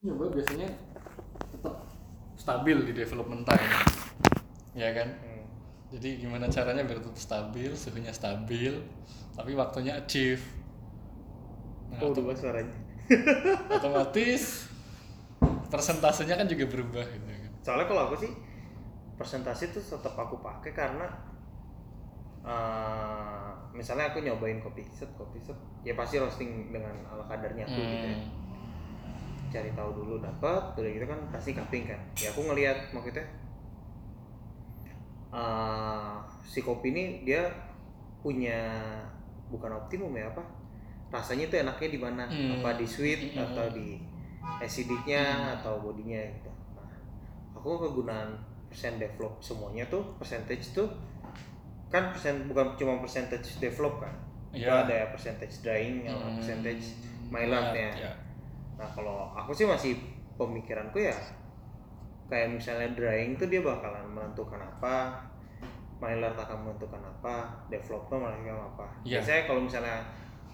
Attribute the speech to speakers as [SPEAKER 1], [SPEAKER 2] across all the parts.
[SPEAKER 1] nyoba biasanya tetap stabil di development time ya kan
[SPEAKER 2] Hmm.
[SPEAKER 1] jadi gimana caranya biar tetap stabil suhunya stabil tapi waktunya achieve nah,
[SPEAKER 2] Oh, udah suaranya.
[SPEAKER 1] otomatis persentasenya kan juga berubah gitu kan
[SPEAKER 2] Soalnya kalau aku sih presentasi tuh tetap aku pakai karena eh, misalnya aku nyobain kopi set kopi set ya pasti roasting dengan ala kadarnya aku gitu ya.
[SPEAKER 1] Hmm.
[SPEAKER 2] cari tahu dulu dapat udah gitu kan pasti cupping kan ya aku ngelihat maksudnya eh, si kopi ini dia punya bukan optimum ya apa rasanya tuh enaknya di mana
[SPEAKER 1] Hmm.
[SPEAKER 2] apa di sweet
[SPEAKER 1] Hmm.
[SPEAKER 2] atau di acidicnya atau bodinya gitu nah, aku kegunaan persen develop semuanya tuh percentage tuh kan persen bukan cuma percentage develop kan itu
[SPEAKER 1] Iya.
[SPEAKER 2] ada ya percentage drying
[SPEAKER 1] Hmm.
[SPEAKER 2] percentage Mylandnya
[SPEAKER 1] ya.
[SPEAKER 2] Nah kalau aku sih masih pemikiranku ya kayak misalnya drying tuh dia bakalan menentukan apa, Mylar akan menentukan apa, developer menentukan apa.
[SPEAKER 1] Iya.
[SPEAKER 2] Biasanya kalau misalnya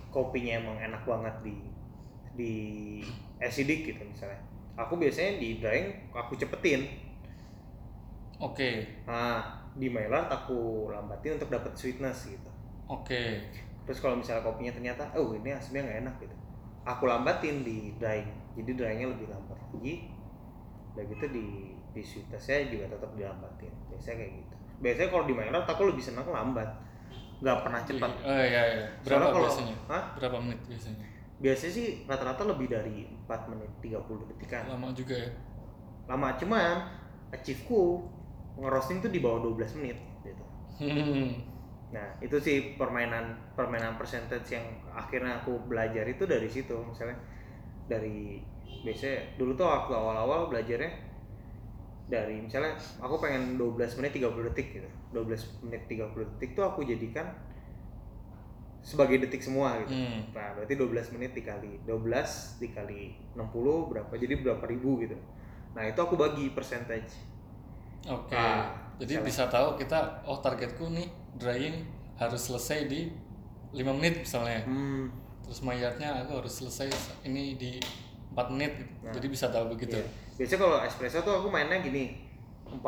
[SPEAKER 2] kopinya emang enak banget di di acidic gitu misalnya, aku biasanya di drying aku cepetin.
[SPEAKER 1] oke
[SPEAKER 2] Nah di Mylar aku lambatin untuk dapat sweetness gitu.
[SPEAKER 1] oke
[SPEAKER 2] Terus kalau misalnya kopinya ternyata, oh ini aslinya nggak enak gitu, aku lambatin di drying. Jadi dryingnya lebih lambat lagi. Udah gitu di di sweetnessnya juga tetap dilambatin. Biasanya kayak gitu. Biasanya kalau di Maynard aku lebih senang lambat, nggak pernah cepat.
[SPEAKER 1] oh iya iya berapa
[SPEAKER 2] Soalnya kalau-
[SPEAKER 1] biasanya
[SPEAKER 2] Hah?
[SPEAKER 1] berapa menit biasanya
[SPEAKER 2] Biasanya sih rata-rata lebih dari 4 menit 30 detikan.
[SPEAKER 1] lama juga ya
[SPEAKER 2] Lama cuman achieveku ngerosting tuh di bawah 12 menit gitu.
[SPEAKER 1] Hmm.
[SPEAKER 2] Nah, itu sih permainan permainan percentage yang akhirnya aku belajar itu dari situ. Misalnya dari biasanya dulu tuh waktu awal-awal belajarnya dari misalnya aku pengen 12 menit 30 detik gitu. 12 menit 30 detik tuh aku jadikan sebagai detik semua gitu.
[SPEAKER 1] Hmm.
[SPEAKER 2] Nah, berarti 12 menit dikali 12 dikali 60 berapa? Jadi berapa ribu gitu. Nah, itu aku bagi percentage.
[SPEAKER 1] Oke.
[SPEAKER 2] Ah,
[SPEAKER 1] Jadi
[SPEAKER 2] misalnya.
[SPEAKER 1] bisa tahu kita oh targetku nih drying harus selesai di 5 menit misalnya.
[SPEAKER 2] Hmm,
[SPEAKER 1] Terus mayatnya aku harus selesai ini di 4 menit gitu.
[SPEAKER 2] Nah.
[SPEAKER 1] Jadi bisa tahu begitu.
[SPEAKER 2] Iya. Biasanya kalau espresso tuh aku mainnya gini 40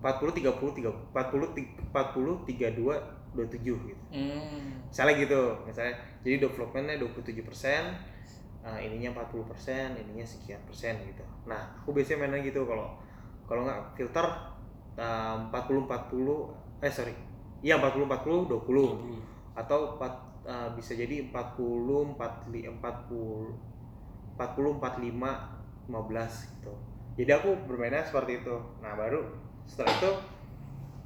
[SPEAKER 2] 40 30 30 40 40 32 27 gitu.
[SPEAKER 1] Hmm.
[SPEAKER 2] Misalnya gitu, misalnya jadi developmentnya 27 persen, ininya 40 persen, ininya sekian persen gitu. Nah, aku biasanya mainnya gitu kalau kalau nggak filter uh, 40 40 eh sorry, iya 40 40 20
[SPEAKER 1] 20.
[SPEAKER 2] atau empat uh, bisa jadi 40 40 40 40 45 15 gitu. Jadi aku bermainnya seperti itu. Nah, baru setelah itu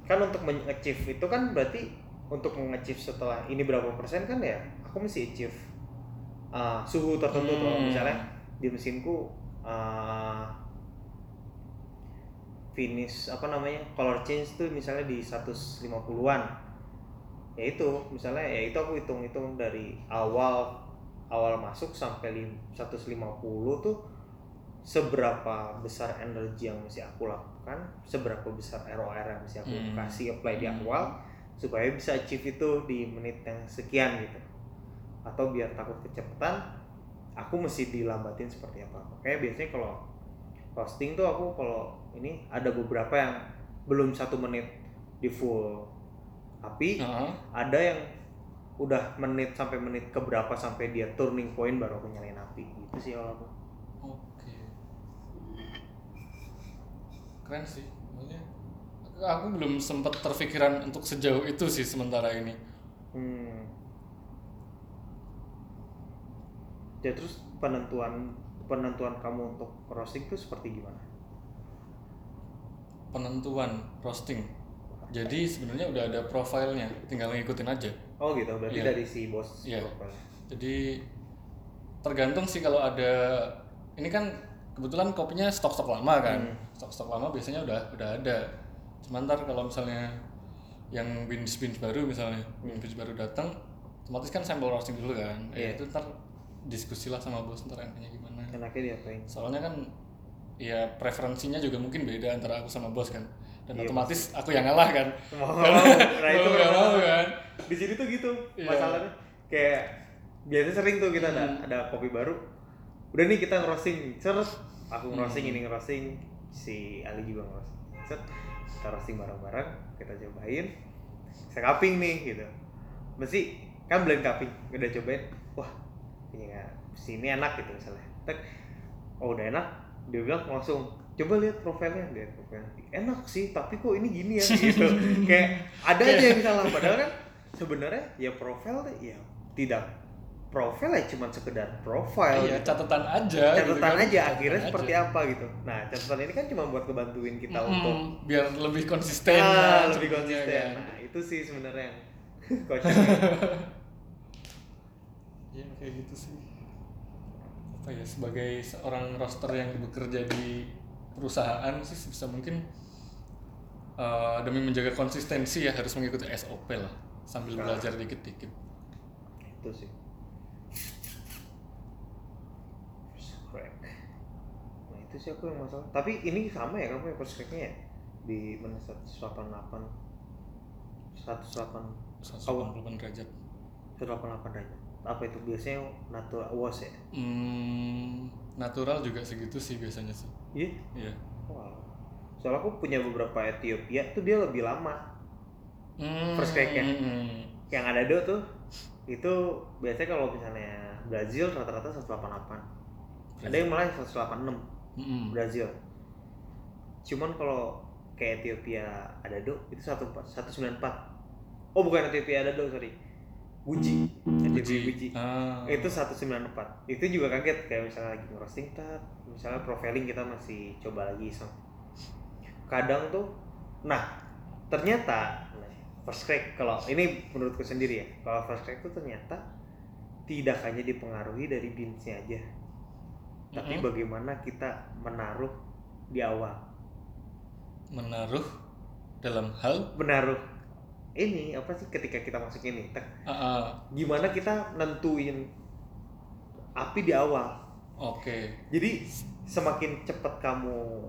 [SPEAKER 2] kan untuk meng-achieve itu kan berarti untuk meng-achieve setelah ini berapa persen kan ya aku mesti achieve uh, suhu tertentu tuh
[SPEAKER 1] Hmm.
[SPEAKER 2] misalnya di mesinku uh, finish apa namanya color change tuh misalnya di 150-an ya itu misalnya ya itu aku hitung-hitung dari awal awal masuk sampai lim- 150 tuh seberapa besar energi yang mesti aku lakukan seberapa besar ROR yang mesti aku
[SPEAKER 1] Hmm.
[SPEAKER 2] kasih apply di
[SPEAKER 1] Hmm.
[SPEAKER 2] awal supaya bisa achieve itu di menit yang sekian gitu atau biar takut kecepatan aku mesti dilambatin seperti apa makanya biasanya kalau roasting tuh aku kalau ini ada beberapa yang belum satu menit di full api
[SPEAKER 1] Heeh.
[SPEAKER 2] ada yang udah menit sampai menit keberapa sampai dia turning point baru aku nyalain api gitu sih kalau aku
[SPEAKER 1] Oke. Keren sih. Maksudnya aku, aku belum sempat terpikiran untuk sejauh itu sih sementara ini.
[SPEAKER 2] hmm. ya terus penentuan penentuan kamu untuk roasting tuh seperti gimana
[SPEAKER 1] Penentuan roasting. Jadi sebenarnya udah ada profilnya, tinggal ngikutin aja.
[SPEAKER 2] oh gitu berarti
[SPEAKER 1] Iya.
[SPEAKER 2] dari si bos profile.
[SPEAKER 1] Jadi tergantung sih kalau ada ini kan kebetulan kopinya stok-stok lama kan.
[SPEAKER 2] Hmm.
[SPEAKER 1] Stok-stok lama biasanya udah udah ada. Cuman ntar kalau misalnya yang beans beans baru misalnya beans beans baru datang, otomatis kan sampel roasting dulu kan. Ya,
[SPEAKER 2] Iya.
[SPEAKER 1] itu ntar diskusi lah sama bos ntar enaknya gimana.
[SPEAKER 2] enaknya diapain
[SPEAKER 1] Soalnya kan ya preferensinya juga mungkin beda antara aku sama bos kan. Dan
[SPEAKER 2] Iya,
[SPEAKER 1] otomatis aku yang ngalah kan.
[SPEAKER 2] mau nah itu
[SPEAKER 1] nggak mau kan.
[SPEAKER 2] di sini tuh gitu
[SPEAKER 1] Iya.
[SPEAKER 2] masalahnya. Kayak biasa sering tuh kita ada
[SPEAKER 1] Hmm.
[SPEAKER 2] ada kopi baru. Udah nih kita ngerosting seret aku ngerosting ini ngerosting si Ali juga ngerosting set. Kita roasting bareng-bareng. Kita cobain. Saya cupping nih gitu. Mesti kan blend cupping. Udah cobain. Wah ini ya sini enak gitu misalnya. Tek, oh udah enak dia bilang langsung coba lihat profilnya dia profilnya enak sih tapi kok ini gini ya gitu kayak ada aja yang salah padahal kan sebenarnya ya profil ya tidak profil ya cuma sekedar profil
[SPEAKER 1] iya
[SPEAKER 2] gitu.
[SPEAKER 1] catatan aja gitu
[SPEAKER 2] catatan
[SPEAKER 1] kan.
[SPEAKER 2] aja
[SPEAKER 1] Catatan
[SPEAKER 2] akhirnya
[SPEAKER 1] aja.
[SPEAKER 2] seperti apa gitu nah catatan ini kan cuma buat ngebantuin kita
[SPEAKER 1] Mm-mm,
[SPEAKER 2] untuk
[SPEAKER 1] biar lebih konsisten
[SPEAKER 2] ah,
[SPEAKER 1] lah
[SPEAKER 2] lebih konsisten
[SPEAKER 1] kan.
[SPEAKER 2] nah itu sih sebenarnya yang kocak
[SPEAKER 1] Iya kayak gitu sih. Apa ya sebagai seorang roster yang bekerja di perusahaan sih sebisa mungkin eh, demi menjaga konsistensi ya harus mengikuti SOP lah sambil
[SPEAKER 2] Nah.
[SPEAKER 1] belajar dikit-dikit.
[SPEAKER 2] itu sih. Nah itu sih aku yang masalah. Tapi ini sama ya kamu yang cracknya ya? Di mana 188 188
[SPEAKER 1] 188 derajat.
[SPEAKER 2] 188 derajat apa itu? Biasanya natural wash ya?
[SPEAKER 1] Hmm, natural juga segitu sih biasanya sih.
[SPEAKER 2] iya?
[SPEAKER 1] Iya.
[SPEAKER 2] Wah. soalnya aku punya beberapa Ethiopia tuh dia lebih lama.
[SPEAKER 1] Hmm,
[SPEAKER 2] First crack ya?
[SPEAKER 1] hmm,
[SPEAKER 2] yang ada do tuh itu biasanya kalau misalnya Brazil rata-rata 188 ada yang malah 186
[SPEAKER 1] hmm.
[SPEAKER 2] Brazil. Cuman kalau kayak Ethiopia ada do itu 194 oh bukan Ethiopia ada do sorry. Guji Ethiopia Guji
[SPEAKER 1] Ah.
[SPEAKER 2] itu 194 itu juga kaget kayak misalnya lagi ngerosting tat. Misalnya profiling kita masih coba lagi iseng. Kadang tuh nah ternyata first crack kalau ini menurutku sendiri ya kalau first crack itu ternyata tidak hanya dipengaruhi dari beansnya aja. Tapi
[SPEAKER 1] Mm-mm.
[SPEAKER 2] bagaimana kita menaruh di awal.
[SPEAKER 1] Menaruh dalam hal?
[SPEAKER 2] Menaruh ini apa sih ketika kita masuk ini
[SPEAKER 1] ah, ah,
[SPEAKER 2] gimana kita nentuin api di awal
[SPEAKER 1] oke
[SPEAKER 2] Jadi semakin cepat kamu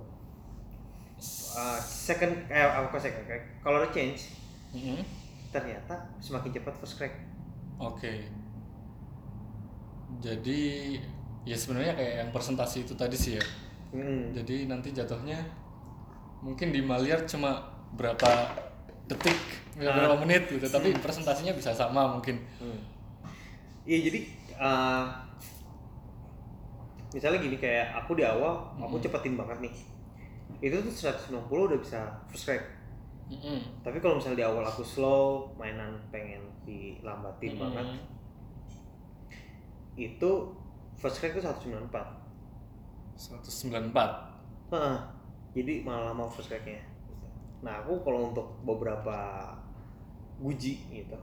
[SPEAKER 2] uh, second eh apa second color change
[SPEAKER 1] Mm-mm.
[SPEAKER 2] ternyata semakin cepat first crack.
[SPEAKER 1] Oke. Jadi ya sebenarnya kayak yang presentasi itu tadi sih ya.
[SPEAKER 2] Hmm.
[SPEAKER 1] Jadi nanti jatuhnya mungkin di Maliar cuma berapa detik, berapa
[SPEAKER 2] Ah.
[SPEAKER 1] menit gitu, tapi presentasinya bisa sama mungkin.
[SPEAKER 2] Hmm. Iya jadi uh, misalnya gini kayak aku di awal aku
[SPEAKER 1] Hmm.
[SPEAKER 2] cepetin banget nih. Itu tuh 190 udah bisa first crack.
[SPEAKER 1] Mm-mm.
[SPEAKER 2] Tapi kalau misalnya di awal aku slow, mainan pengen dilambatin
[SPEAKER 1] Mm-mm.
[SPEAKER 2] banget, itu first crack itu 194.
[SPEAKER 1] 194.
[SPEAKER 2] Heeh. jadi malah lama first cracknya. Nah aku kalau untuk beberapa guji gitu,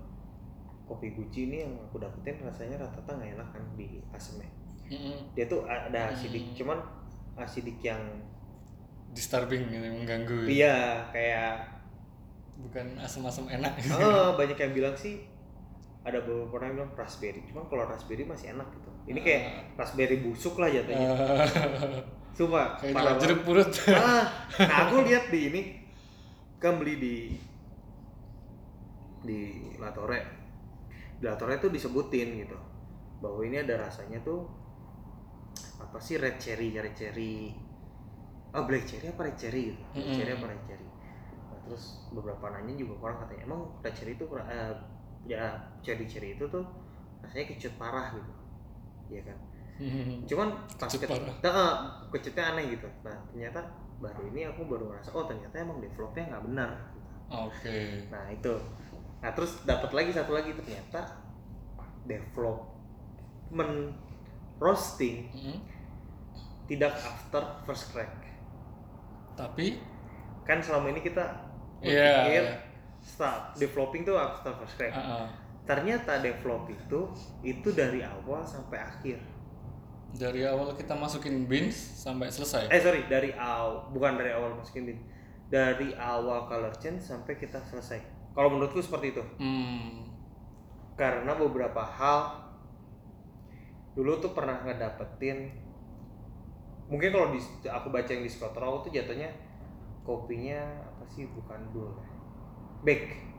[SPEAKER 2] kopi guji ini yang aku dapetin rasanya rata-rata nggak enak kan di asemnya.
[SPEAKER 1] Mm-mm.
[SPEAKER 2] Dia tuh ada asidik,
[SPEAKER 1] Hmm.
[SPEAKER 2] cuman asidik yang
[SPEAKER 1] Disturbing gitu, mengganggu.
[SPEAKER 2] iya kayak
[SPEAKER 1] Bukan asam-asam enak.
[SPEAKER 2] ah, banyak yang bilang sih ada beberapa orang yang bilang raspberry, cuman kalau raspberry masih enak gitu. Ini kayak raspberry busuk lah jatuhnya. Sumpah,
[SPEAKER 1] kayak jeruk purut.
[SPEAKER 2] ah, nah aku lihat di ini kan beli di di Latore di Latore tuh disebutin gitu bahwa ini ada rasanya tuh apa sih red cherry red cherry. Ah black cherry apa red cherry gitu? Black
[SPEAKER 1] Mm-mm.
[SPEAKER 2] cherry apa red cherry? Nah, terus beberapa nanya juga orang katanya emang red cherry itu eh, ya cherry cherry itu tuh rasanya kecut parah gitu. Iya kan? Cuman pas
[SPEAKER 1] Kecut
[SPEAKER 2] ket-
[SPEAKER 1] parah.
[SPEAKER 2] Nah, kecutnya aneh gitu. Nah ternyata baru ini aku baru ngerasa oh ternyata emang developnya nggak benar. Gitu.
[SPEAKER 1] Oke.
[SPEAKER 2] nah itu nah terus dapat lagi satu lagi ternyata development roasting
[SPEAKER 1] Mm-mm.
[SPEAKER 2] tidak after first crack
[SPEAKER 1] Tapi
[SPEAKER 2] kan selama ini kita
[SPEAKER 1] Iya.
[SPEAKER 2] berpikir start developing tuh after first crack
[SPEAKER 1] ah.
[SPEAKER 2] ternyata develop itu itu dari awal sampai akhir
[SPEAKER 1] dari awal kita masukin beans sampai selesai.
[SPEAKER 2] eh sorry dari awal bukan dari awal masukin bin dari awal color change sampai kita selesai kalau menurutku seperti itu.
[SPEAKER 1] Hmm.
[SPEAKER 2] karena beberapa hal dulu tuh pernah ngedapetin mungkin kalau di aku baca yang di Scott Rowe tuh jatuhnya kopinya apa sih? Bukan dulu ya. Back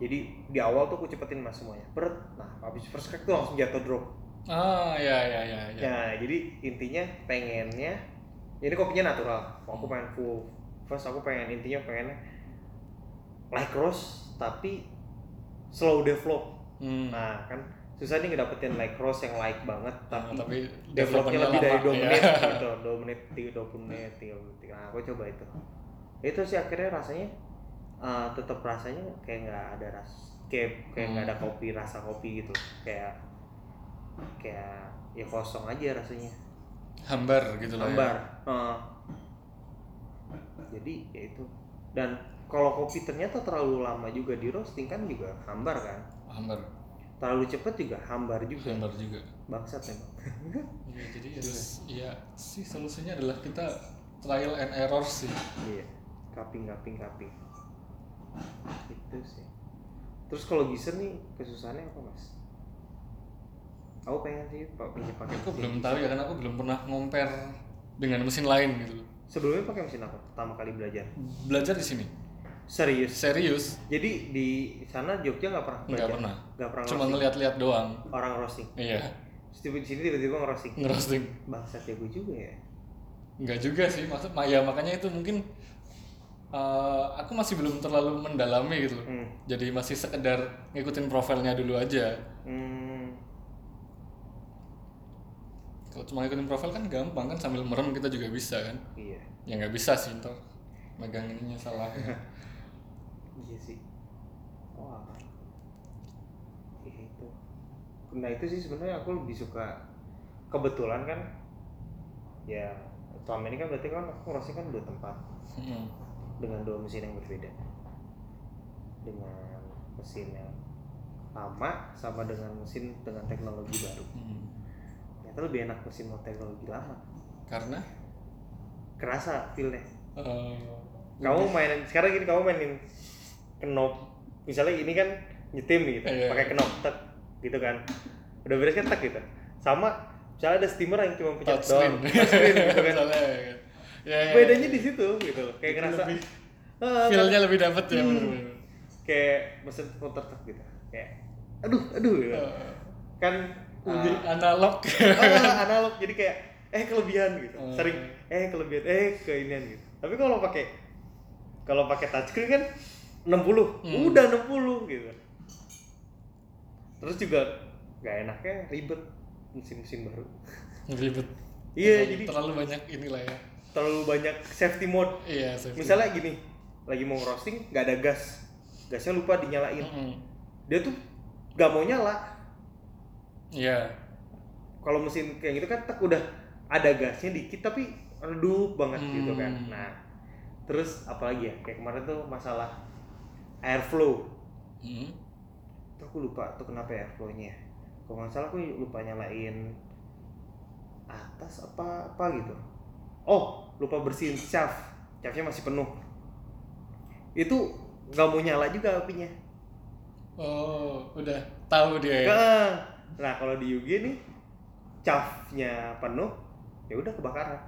[SPEAKER 2] jadi di awal tuh aku cepetin mas semuanya. Berat nah habis first crack tuh langsung jatuh drop.
[SPEAKER 1] Ah ya ya ya ya.
[SPEAKER 2] Ya, jadi intinya pengennya ini kopinya natural. Aku pengen full. First aku pengen intinya pengen like roast tapi slow develop.
[SPEAKER 1] Hmm.
[SPEAKER 2] Nah, kan susah nih ngedapetin like roast yang like banget
[SPEAKER 1] Nah,
[SPEAKER 2] tapi,
[SPEAKER 1] tapi
[SPEAKER 2] developnya lebih dari
[SPEAKER 1] lama,
[SPEAKER 2] 2
[SPEAKER 1] ya.
[SPEAKER 2] menit gitu. 2 menit, 3, 20 menit, 30 menit. Nah, aku coba itu. Itu sih akhirnya rasanya eh, tetap rasanya kayak nggak ada ras kayak kayak nggak ada
[SPEAKER 1] Hmm.
[SPEAKER 2] kopi rasa kopi gitu. Kayak kayak ya kosong aja rasanya
[SPEAKER 1] hambar gitu lah
[SPEAKER 2] hambar Heeh. jadi ya itu dan kalau kopi ternyata terlalu lama juga di roasting kan juga hambar kan?
[SPEAKER 1] Ya. hambar.
[SPEAKER 2] Terlalu cepet juga hambar juga.
[SPEAKER 1] Hambar juga.
[SPEAKER 2] Bangsat memang
[SPEAKER 1] Iya, jadi harus ya sih solusinya adalah kita trial and error sih.
[SPEAKER 2] Iya kaping kaping kaping itu sih. Terus kalau bisa nih kesusahannya apa mas? Aku pengen sih pak pinjam pakai
[SPEAKER 1] aku belum tahu ya karena aku belum pernah compare dengan mesin lain gitu.
[SPEAKER 2] Sebelumnya pakai mesin apa? Pertama kali belajar?
[SPEAKER 1] Belajar di sini
[SPEAKER 2] serius?
[SPEAKER 1] Serius.
[SPEAKER 2] Jadi di sana Jogja nggak pernah
[SPEAKER 1] nggak pernah.
[SPEAKER 2] Nggak pernah
[SPEAKER 1] cuma ngeliat-liat doang.
[SPEAKER 2] Orang roasting
[SPEAKER 1] iya.
[SPEAKER 2] Terus di sini tiba-tiba ngerosting?
[SPEAKER 1] Ngerosting.
[SPEAKER 2] Bangsat ya gue juga ya.
[SPEAKER 1] Nggak juga sih maksud ya makanya itu mungkin eh, aku masih belum terlalu mendalami gitu loh.
[SPEAKER 2] Hmm.
[SPEAKER 1] jadi masih sekedar ngikutin profilnya dulu aja.
[SPEAKER 2] Hmm.
[SPEAKER 1] kalau cuma ngikutin profil kan gampang kan sambil merem kita juga bisa kan.
[SPEAKER 2] Iya.
[SPEAKER 1] Ya nggak bisa sih ntar megang ininya salah
[SPEAKER 2] iya sih. Wah. Iya itu. Nah itu sih sebenarnya aku lebih suka kebetulan kan ya selama ini kan berarti kan aku ngerosting kan dua tempat.
[SPEAKER 1] Hmm.
[SPEAKER 2] dengan dua mesin yang berbeda. Dengan mesin yang lama sama dengan mesin dengan teknologi baru.
[SPEAKER 1] Hmm.
[SPEAKER 2] ternyata lebih enak mesin mau teknologi lama.
[SPEAKER 1] Karena?
[SPEAKER 2] Kerasa feelnya.
[SPEAKER 1] Eh,
[SPEAKER 2] kamu mainin sekarang gini kamu mainin knob misalnya ini kan nyetim gitu
[SPEAKER 1] Iya.
[SPEAKER 2] pakai knob tek gitu kan udah beres kan tek gitu sama misalnya ada steamer yang cuma pencet doang touchscreen gitu kan
[SPEAKER 1] Misalnya, ya, ya, ya.
[SPEAKER 2] bedanya di situ gitu kayak ngerasa
[SPEAKER 1] lebih
[SPEAKER 2] ah,
[SPEAKER 1] feel-nya lebih dapet ya
[SPEAKER 2] Hmm.
[SPEAKER 1] bener-bener.
[SPEAKER 2] kayak mesin putar tek gitu kayak aduh aduh gitu.
[SPEAKER 1] Eh,
[SPEAKER 2] kan
[SPEAKER 1] lebih
[SPEAKER 2] ah,
[SPEAKER 1] analog
[SPEAKER 2] ah, analog jadi kayak eh kelebihan gitu
[SPEAKER 1] Hmm.
[SPEAKER 2] sering eh kelebihan eh keinian gitu tapi kalau pakai kalau pakai touchscreen kan 60
[SPEAKER 1] Hmm.
[SPEAKER 2] udah 60 gitu. Terus juga nggak enaknya ribet mesin-mesin baru.
[SPEAKER 1] Ribet.
[SPEAKER 2] Iya jadi
[SPEAKER 1] terlalu banyak inilah ya.
[SPEAKER 2] terlalu banyak safety mode.
[SPEAKER 1] Iya safety.
[SPEAKER 2] misalnya gini lagi mau roasting nggak ada gas. Gasnya lupa dinyalain.
[SPEAKER 1] Mm-mm.
[SPEAKER 2] dia tuh nggak mau nyala.
[SPEAKER 1] Iya.
[SPEAKER 2] Kalau mesin kayak gitu kan tek udah ada gasnya dikit tapi redup banget gitu kan.
[SPEAKER 1] Hmm.
[SPEAKER 2] nah terus apalagi ya? Kayak kemarin tuh masalah airflow.
[SPEAKER 1] Mm.
[SPEAKER 2] tuh aku lupa tuh kenapa ya airflow-nya ya. kalau nggak salah aku lupa nyalain atas apa apa gitu. Oh lupa bersihin shaft. Shaftnya masih penuh. Itu nggak mau nyala juga apinya.
[SPEAKER 1] Oh udah tahu dia ya?
[SPEAKER 2] Nah kalau di UG nih shaftnya penuh ya udah kebakaran.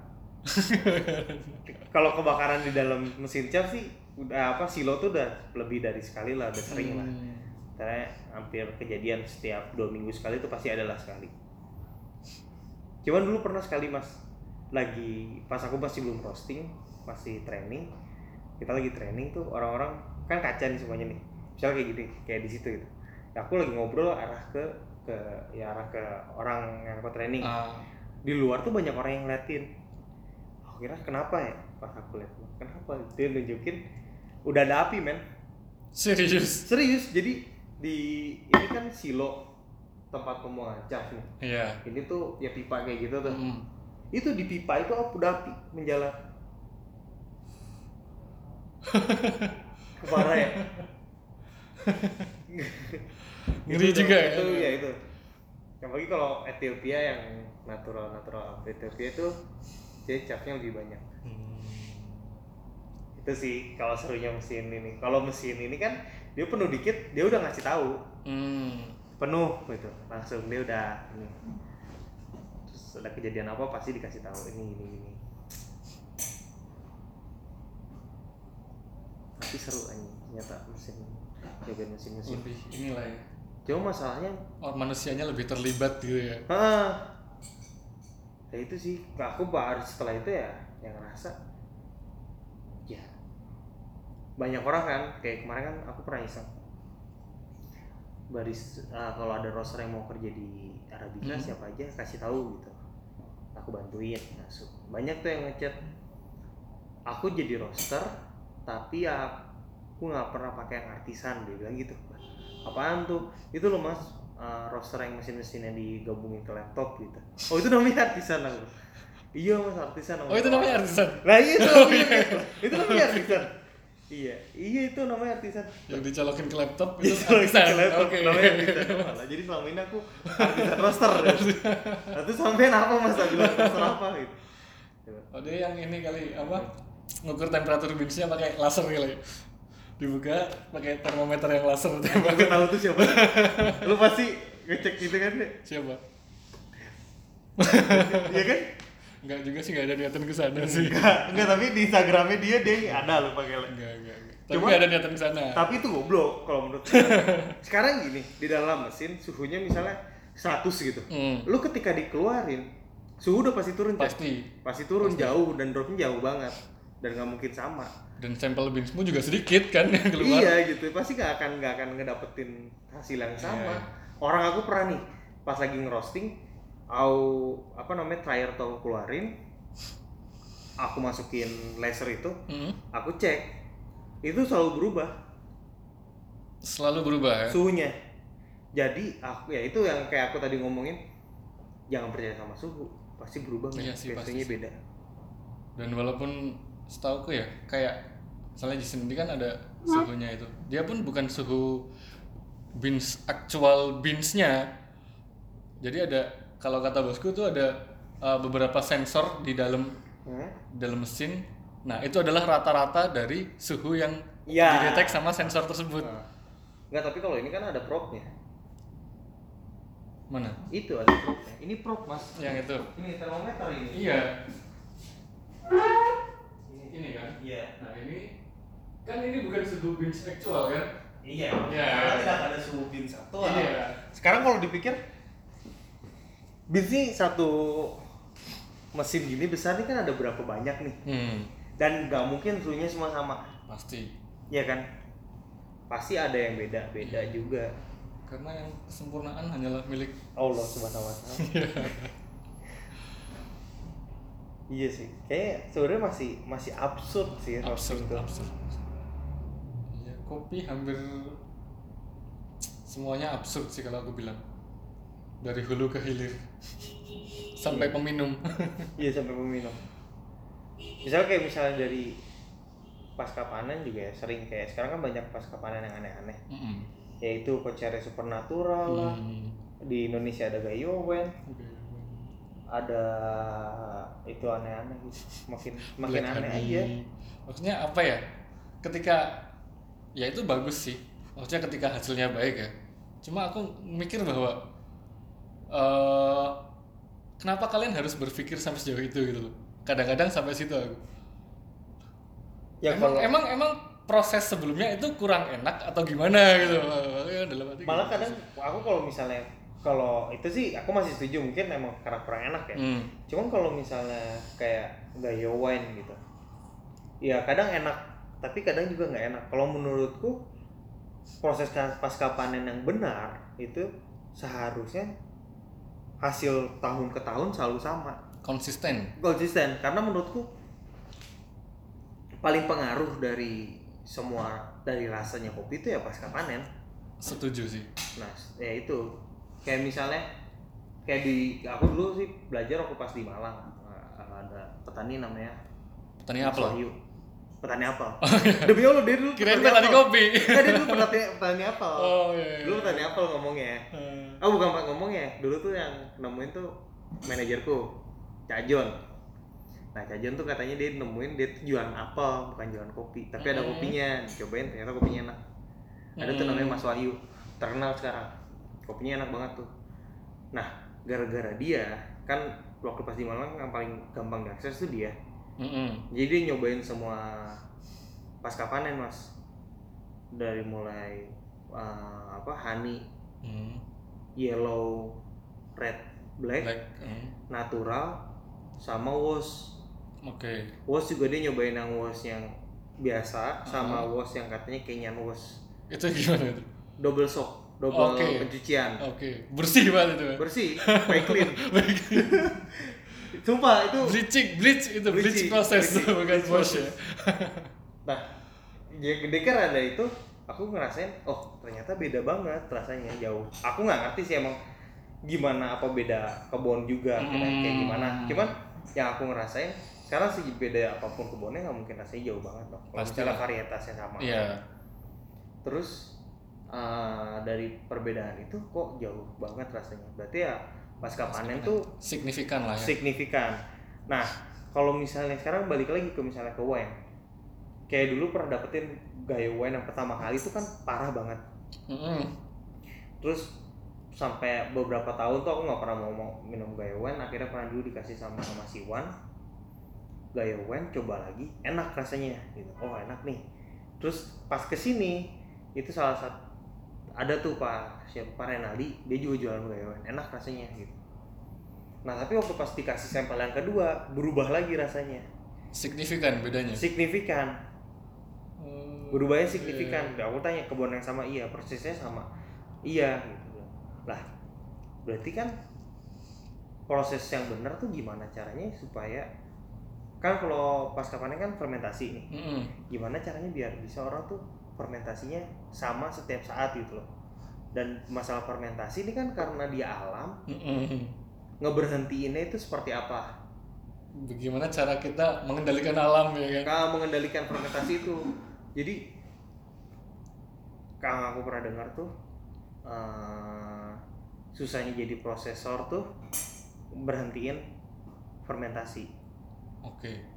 [SPEAKER 2] Kalau kebakaran di dalam mesin cap sih udah apa silo tuh udah lebih dari sekali lah udah sering lah.
[SPEAKER 1] Hmm.
[SPEAKER 2] karena hampir kejadian setiap dua minggu sekali itu pasti adalah sekali. Cuman dulu pernah sekali mas. Lagi pas aku masih belum roasting masih training kita lagi training tuh orang-orang kan kaca nih semuanya nih. Misalnya kayak gini kayak di situ gitu. Ya aku lagi ngobrol arah ke ke ya arah ke orang yang aku training.
[SPEAKER 1] Ah,
[SPEAKER 2] di luar tuh banyak orang yang ngeliatin. Aku kira kenapa ya pas aku lihat kenapa? Dia nunjukin udah ada api men.
[SPEAKER 1] Serius?
[SPEAKER 2] Serius jadi di ini kan silo tempat pembuangan cat nih
[SPEAKER 1] iya.
[SPEAKER 2] Ini tuh ya pipa kayak gitu tuh.
[SPEAKER 1] Mm.
[SPEAKER 2] itu di pipa itu apa udah api menjala. Parah ya?
[SPEAKER 1] Ngeri
[SPEAKER 2] Itu
[SPEAKER 1] juga ya.
[SPEAKER 2] itu ya itu. Yang lagi kalau Ethiopia yang natural natural Ethiopia itu dia capnya lebih banyak.
[SPEAKER 1] Hmm.
[SPEAKER 2] Itu sih kalau serunya mesin ini. Kalau mesin ini kan dia penuh dikit dia udah ngasih tahu.
[SPEAKER 1] Hmm.
[SPEAKER 2] penuh gitu. Langsung dia udah ini. Terus ada kejadian apa pasti dikasih tahu. Ini ini ini. Tapi seru aja ternyata mesin jaga mesin mesin
[SPEAKER 1] lebih inilah ya.
[SPEAKER 2] Cuma masalahnya
[SPEAKER 1] Oh, manusianya lebih terlibat gitu ya.
[SPEAKER 2] Ah ya itu sih aku baru setelah itu ya yang ngerasa banyak orang kan kayak kemarin kan aku pernah iseng. Baris ah, kalau ada roster yang mau kerja di Arabica
[SPEAKER 1] Hmm.
[SPEAKER 2] siapa aja kasih tahu gitu. Aku bantuin masuk. Banyak tuh yang ngechat. Aku jadi roster tapi aku nggak pernah pakai yang artisan dia bilang gitu. Apaan tuh? Itu loh mas uh, roster yang mesin-mesinnya digabungin ke laptop gitu. Oh itu namanya artisan aku. Iya mas artisan.
[SPEAKER 1] Oh itu namanya artisan?
[SPEAKER 2] Nah iya itu
[SPEAKER 1] Oh, iya.
[SPEAKER 2] itu namanya artisan iya. Iya itu namanya artisan.
[SPEAKER 1] Yang dicolokin ke laptop itu
[SPEAKER 2] itu
[SPEAKER 1] artisan.
[SPEAKER 2] laptop
[SPEAKER 1] oke.
[SPEAKER 2] namanya artisan. Malah, jadi selama ini aku artisan roster nah, terus sampein apa mas? Bilang roster apa? Gitu.
[SPEAKER 1] Oh dia yang ini kali apa? Ngukur temperatur binsnya pakai laser kali. Dibuka pakai termometer yang laser.
[SPEAKER 2] Aku tahu tuh siapa. Lu pasti ngecek gitu kan
[SPEAKER 1] siapa?
[SPEAKER 2] Iya kan
[SPEAKER 1] Enggak juga sih enggak ada niatan ke sana sih.
[SPEAKER 2] Enggak enggak tapi di instagramnya dia dia ada lu pakai
[SPEAKER 1] enggak enggak, enggak. tapi
[SPEAKER 2] Cuma-
[SPEAKER 1] ada niatan ke sana.
[SPEAKER 2] tapi itu goblok kalau menurut saya. sekarang gini di dalam mesin suhunya misalnya 100 gitu.
[SPEAKER 1] Hmm,
[SPEAKER 2] lu ketika dikeluarin suhu udah pasti turun
[SPEAKER 1] pasti.
[SPEAKER 2] Pasti turun jauh dan dropnya jauh banget. Dan nggak mungkin sama.
[SPEAKER 1] Dan sampel binsmu juga sedikit kan yang keluar.
[SPEAKER 2] Iya gitu. Pasti nggak akan nggak akan ngedapetin hasil yang sama.
[SPEAKER 1] Iya.
[SPEAKER 2] orang aku pernah nih pas lagi ngerosting au apa namanya dryer tuh aku keluarin aku masukin laser itu
[SPEAKER 1] Hmm,
[SPEAKER 2] aku cek itu selalu berubah.
[SPEAKER 1] Selalu berubah ya?
[SPEAKER 2] Suhunya. Jadi aku ya itu yang kayak aku tadi ngomongin jangan percaya sama suhu pasti berubah
[SPEAKER 1] Iya
[SPEAKER 2] men.
[SPEAKER 1] sih, pasti
[SPEAKER 2] biasanya
[SPEAKER 1] sih.
[SPEAKER 2] beda.
[SPEAKER 1] Dan walaupun setauku ya kayak misalnya di sini kan ada suhunya itu. Dia pun bukan suhu bins actual binsnya jadi ada kalau kata bosku tuh ada uh, beberapa sensor di dalam
[SPEAKER 2] Hmm?
[SPEAKER 1] dalam mesin. Nah itu adalah rata-rata dari suhu yang
[SPEAKER 2] Ya.
[SPEAKER 1] didetek sama sensor tersebut.
[SPEAKER 2] Nah. Nggak, tapi kalau ini kan ada propnya.
[SPEAKER 1] Mana?
[SPEAKER 2] Itu ada propnya. Ini prop mas.
[SPEAKER 1] Yang itu.
[SPEAKER 2] Ini termometer ini.
[SPEAKER 1] Iya. Ini. Kan?
[SPEAKER 2] Iya.
[SPEAKER 1] Nah ini kan ini bukan suhu bins actual kan?
[SPEAKER 2] Iya.
[SPEAKER 1] Iya.
[SPEAKER 2] karena tidak ada suhu satu
[SPEAKER 1] Iya.
[SPEAKER 2] sekarang kalau dipikir sih satu mesin gini besar nih kan ada berapa banyak nih.
[SPEAKER 1] Hmm.
[SPEAKER 2] Dan nggak mungkin suhunya semua sama.
[SPEAKER 1] Pasti.
[SPEAKER 2] Ya kan? Pasti ada yang beda beda juga.
[SPEAKER 1] Karena yang kesempurnaan hanyalah milik
[SPEAKER 2] Allah subhanahu wa taala iya sih. Kayak sebenarnya masih masih absurd sih
[SPEAKER 1] absurd
[SPEAKER 2] tuh.
[SPEAKER 1] absurd. Ya kopi hampir semuanya absurd sih kalau aku bilang dari hulu ke hilir. Sampai peminum.
[SPEAKER 2] Iya sampai peminum. Misalnya kayak misalnya dari pasca panen juga ya sering kayak sekarang kan banyak pasca panen yang aneh-aneh.
[SPEAKER 1] Mm-mm.
[SPEAKER 2] yaitu Kocere Supernatural lah.
[SPEAKER 1] Hmm.
[SPEAKER 2] di Indonesia ada Gayowen
[SPEAKER 1] Oke.
[SPEAKER 2] ada itu aneh-aneh gitu. Makin makin
[SPEAKER 1] Black
[SPEAKER 2] aneh
[SPEAKER 1] honey.
[SPEAKER 2] aja.
[SPEAKER 1] Maksudnya apa ya? Ketika ya itu bagus sih. Maksudnya ketika hasilnya baik ya. Cuma aku mikir bahwa eh kenapa kalian harus berpikir sampai sejauh itu gitu loh? Kadang-kadang sampai situ aku.
[SPEAKER 2] Ya
[SPEAKER 1] emang,
[SPEAKER 2] kalau
[SPEAKER 1] emang emang proses sebelumnya itu kurang enak atau gimana gitu? Ya, dalam hati
[SPEAKER 2] malah
[SPEAKER 1] gitu
[SPEAKER 2] kadang aku kalau misalnya kalau itu sih aku masih setuju mungkin emang karena kurang enak ya.
[SPEAKER 1] Hmm.
[SPEAKER 2] cuman kalau misalnya kayak Gayowen gitu ya kadang enak tapi kadang juga nggak enak. Kalau menurutku proses pasca panen yang benar itu seharusnya hasil tahun ke tahun selalu sama.
[SPEAKER 1] Konsisten.
[SPEAKER 2] Konsisten karena menurutku paling pengaruh dari semua dari rasanya kopi itu ya pasca panen.
[SPEAKER 1] Setuju sih.
[SPEAKER 2] Nah ya itu. Kayak misalnya kayak di aku dulu sih belajar waktu pas di Malang. Nah, ada petani namanya
[SPEAKER 1] petani
[SPEAKER 2] Mas
[SPEAKER 1] apel
[SPEAKER 2] Wahyu petani apel. Demi Allah dia dulu
[SPEAKER 1] Oh, kirain
[SPEAKER 2] petani
[SPEAKER 1] kopi.
[SPEAKER 2] Nggak, dia dulu petani petani apel.
[SPEAKER 1] Oh iya, iya.
[SPEAKER 2] dulu petani apel ngomongnya.
[SPEAKER 1] Eh,
[SPEAKER 2] oh bukan pak ngomongnya. Dulu tuh yang nemuin tuh manajerku Cajon nah Cajon tuh katanya dia nemuin dia tuh jualan apel bukan jualan kopi. Tapi ada
[SPEAKER 1] Hmm.
[SPEAKER 2] kopinya. Cobain ternyata kopinya enak. Ada tuh
[SPEAKER 1] Hmm.
[SPEAKER 2] namanya Mas Wahyu. Terkenal sekarang. Kopinya enak banget tuh. Nah gara-gara dia kan waktu pas di Malang yang paling gampang diakses tuh dia
[SPEAKER 1] mm-mm.
[SPEAKER 2] jadi dia nyobain semua pasca panen mas dari mulai uh, apa honey
[SPEAKER 1] Hmm.
[SPEAKER 2] yellow, red, black,
[SPEAKER 1] Black. hmm.
[SPEAKER 2] natural, sama wash.
[SPEAKER 1] Oke.
[SPEAKER 2] Wash juga dia nyobain yang wash yang biasa sama
[SPEAKER 1] Uh-huh.
[SPEAKER 2] wash yang katanya Kenyan wash.
[SPEAKER 1] Itu gimana itu?
[SPEAKER 2] Double soak, double
[SPEAKER 1] Oke.
[SPEAKER 2] pencucian.
[SPEAKER 1] Oke. Bersih banget itu.
[SPEAKER 2] Bersih, baik clean. Sumpah itu
[SPEAKER 1] bleaching, bleach itu bleach,
[SPEAKER 2] Bleaching,
[SPEAKER 1] proses bukan
[SPEAKER 2] bleach
[SPEAKER 1] wash ya.
[SPEAKER 2] Nah, ya gede kan ada itu, aku ngerasain, oh ternyata beda banget rasanya jauh. Aku nggak ngerti sih emang gimana apa beda kebun juga kayak- kayak
[SPEAKER 1] Hmm.
[SPEAKER 2] gimana. Cuman yang aku ngerasain sekarang sih beda apa pun kebunnya nggak mungkin rasanya jauh banget dong. Kalau misalnya varietasnya sama.
[SPEAKER 1] Iya.
[SPEAKER 2] Terus eh, dari perbedaan itu kok jauh banget rasanya. Berarti ya pasca panen tuh
[SPEAKER 1] signifikan lah ya.
[SPEAKER 2] signifikan. Nah, kalau misalnya sekarang balik lagi ke misalnya ke wine, kayak dulu pernah dapetin gaya wine yang pertama kali itu kan parah banget.
[SPEAKER 1] Mm-mm.
[SPEAKER 2] Terus sampai beberapa tahun tuh aku nggak pernah mau, mau minum gaya wine. Akhirnya pernah dulu dikasih sama sama si Wan gaya wine coba lagi enak rasanya gitu. Oh enak nih. Terus pas ke sini itu salah satu ada tuh Pak siapa Pak Renaldi dia juga jualan gaya wine enak rasanya gitu. Nah tapi waktu pas dikasih sampel yang kedua berubah lagi rasanya
[SPEAKER 1] Signifikan bedanya.
[SPEAKER 2] signifikan
[SPEAKER 1] Oh,
[SPEAKER 2] berubahnya
[SPEAKER 1] iya.
[SPEAKER 2] signifikan. Aku tanya kebun yang sama iya persisnya sama iya gitu. Lah berarti kan proses yang benar tuh gimana caranya supaya kan kalau pasca panen kan fermentasi nih
[SPEAKER 1] Mm-mm.
[SPEAKER 2] gimana caranya biar bisa orang tuh fermentasinya sama setiap saat gitu loh. Dan masalah fermentasi ini kan karena dia alam ngeberhentiinnya itu seperti apa?
[SPEAKER 1] Bagaimana cara kita mengendalikan alam ya kan?
[SPEAKER 2] kalau mengendalikan fermentasi itu. Jadi kalau aku pernah dengar tuh eh, susahnya jadi prosesor tuh berhentiin fermentasi.
[SPEAKER 1] Oke.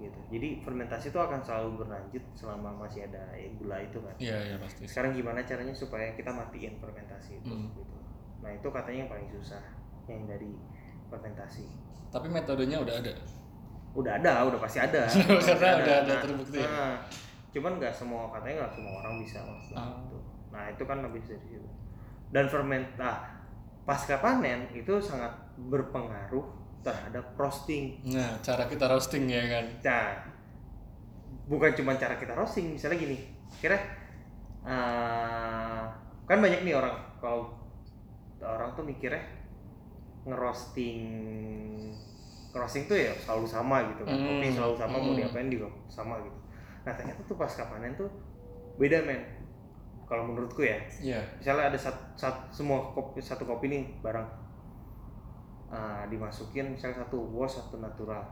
[SPEAKER 2] Gitu jadi fermentasi itu akan selalu berlanjut selama masih ada eh, gula itu kan
[SPEAKER 1] Iya iya pasti.
[SPEAKER 2] sekarang gimana caranya supaya kita matiin fermentasi itu
[SPEAKER 1] Hmm.
[SPEAKER 2] gitu nah itu katanya yang paling susah yang dari fermentasi
[SPEAKER 1] Tapi metodenya udah ada.
[SPEAKER 2] udah ada udah pasti ada
[SPEAKER 1] Karena
[SPEAKER 2] Pasti
[SPEAKER 1] udah ada
[SPEAKER 2] Nah,
[SPEAKER 1] terbukti
[SPEAKER 2] nah, cuman nggak semua katanya nggak semua orang bisa mas
[SPEAKER 1] Ah.
[SPEAKER 2] gitu. nah itu kan habis dari situ dan ferment nah pasca panen itu sangat berpengaruh terhadap roasting.
[SPEAKER 1] Nah, cara kita roasting ya kan.
[SPEAKER 2] nah bukan cuma cara kita roasting misalnya gini. Kira eh, kan banyak nih orang. Kalau orang tuh mikirnya ngerosting ngerosting tuh ya selalu sama gitu kan. Kopi
[SPEAKER 1] Hmm,
[SPEAKER 2] selalu sama mau
[SPEAKER 1] hmm.
[SPEAKER 2] diapain juga sama gitu. Nah ternyata tuh pasca panen tuh beda men. Kalau menurutku ya.
[SPEAKER 1] Iya.
[SPEAKER 2] misalnya ada satu, semua kopi satu kopi nih barang ah, dimasukin misalnya satu wash satu natural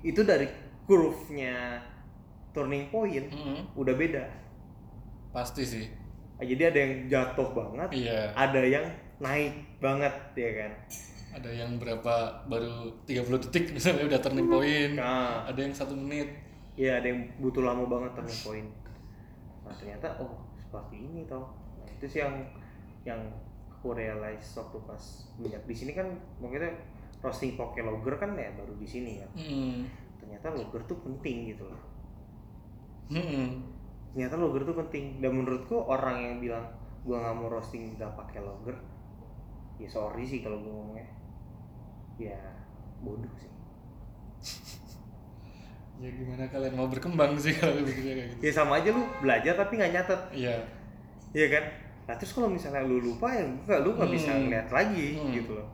[SPEAKER 2] itu dari curve-nya turning point
[SPEAKER 1] Mm-mm.
[SPEAKER 2] udah beda
[SPEAKER 1] Pasti sih.
[SPEAKER 2] Ah, jadi ada yang jatuh banget
[SPEAKER 1] Iya.
[SPEAKER 2] ada yang naik banget ya kan
[SPEAKER 1] Ada yang berapa baru 30 detik misalnya udah turning point.
[SPEAKER 2] nah
[SPEAKER 1] Ada yang satu menit.
[SPEAKER 2] ya ada yang butuh lama banget turning point nah ternyata oh seperti ini toh nah, itu sih yang yang aku realize waktu pas minyak di sini kan maksudnya roasting pakai logger kan ya baru di sini kan
[SPEAKER 1] Mm.
[SPEAKER 2] ternyata logger tuh penting gitu loh
[SPEAKER 1] Mm-mm.
[SPEAKER 2] ternyata logger tuh penting dan menurutku orang yang bilang gua nggak mau roasting nggak pakai logger ya sorry sih kalau gua ngomongnya ya bodoh sih
[SPEAKER 1] Ya gimana kalian mau berkembang sih kalau begitu kayak gitu.
[SPEAKER 2] ya sama aja lu belajar tapi nggak nyatet
[SPEAKER 1] Iya.
[SPEAKER 2] Iya kan? Nah terus kalau misalnya lu lupa ya enggak lu nggak bisa
[SPEAKER 1] Hmm.
[SPEAKER 2] ngeliat lagi
[SPEAKER 1] Hmm.
[SPEAKER 2] gitu loh.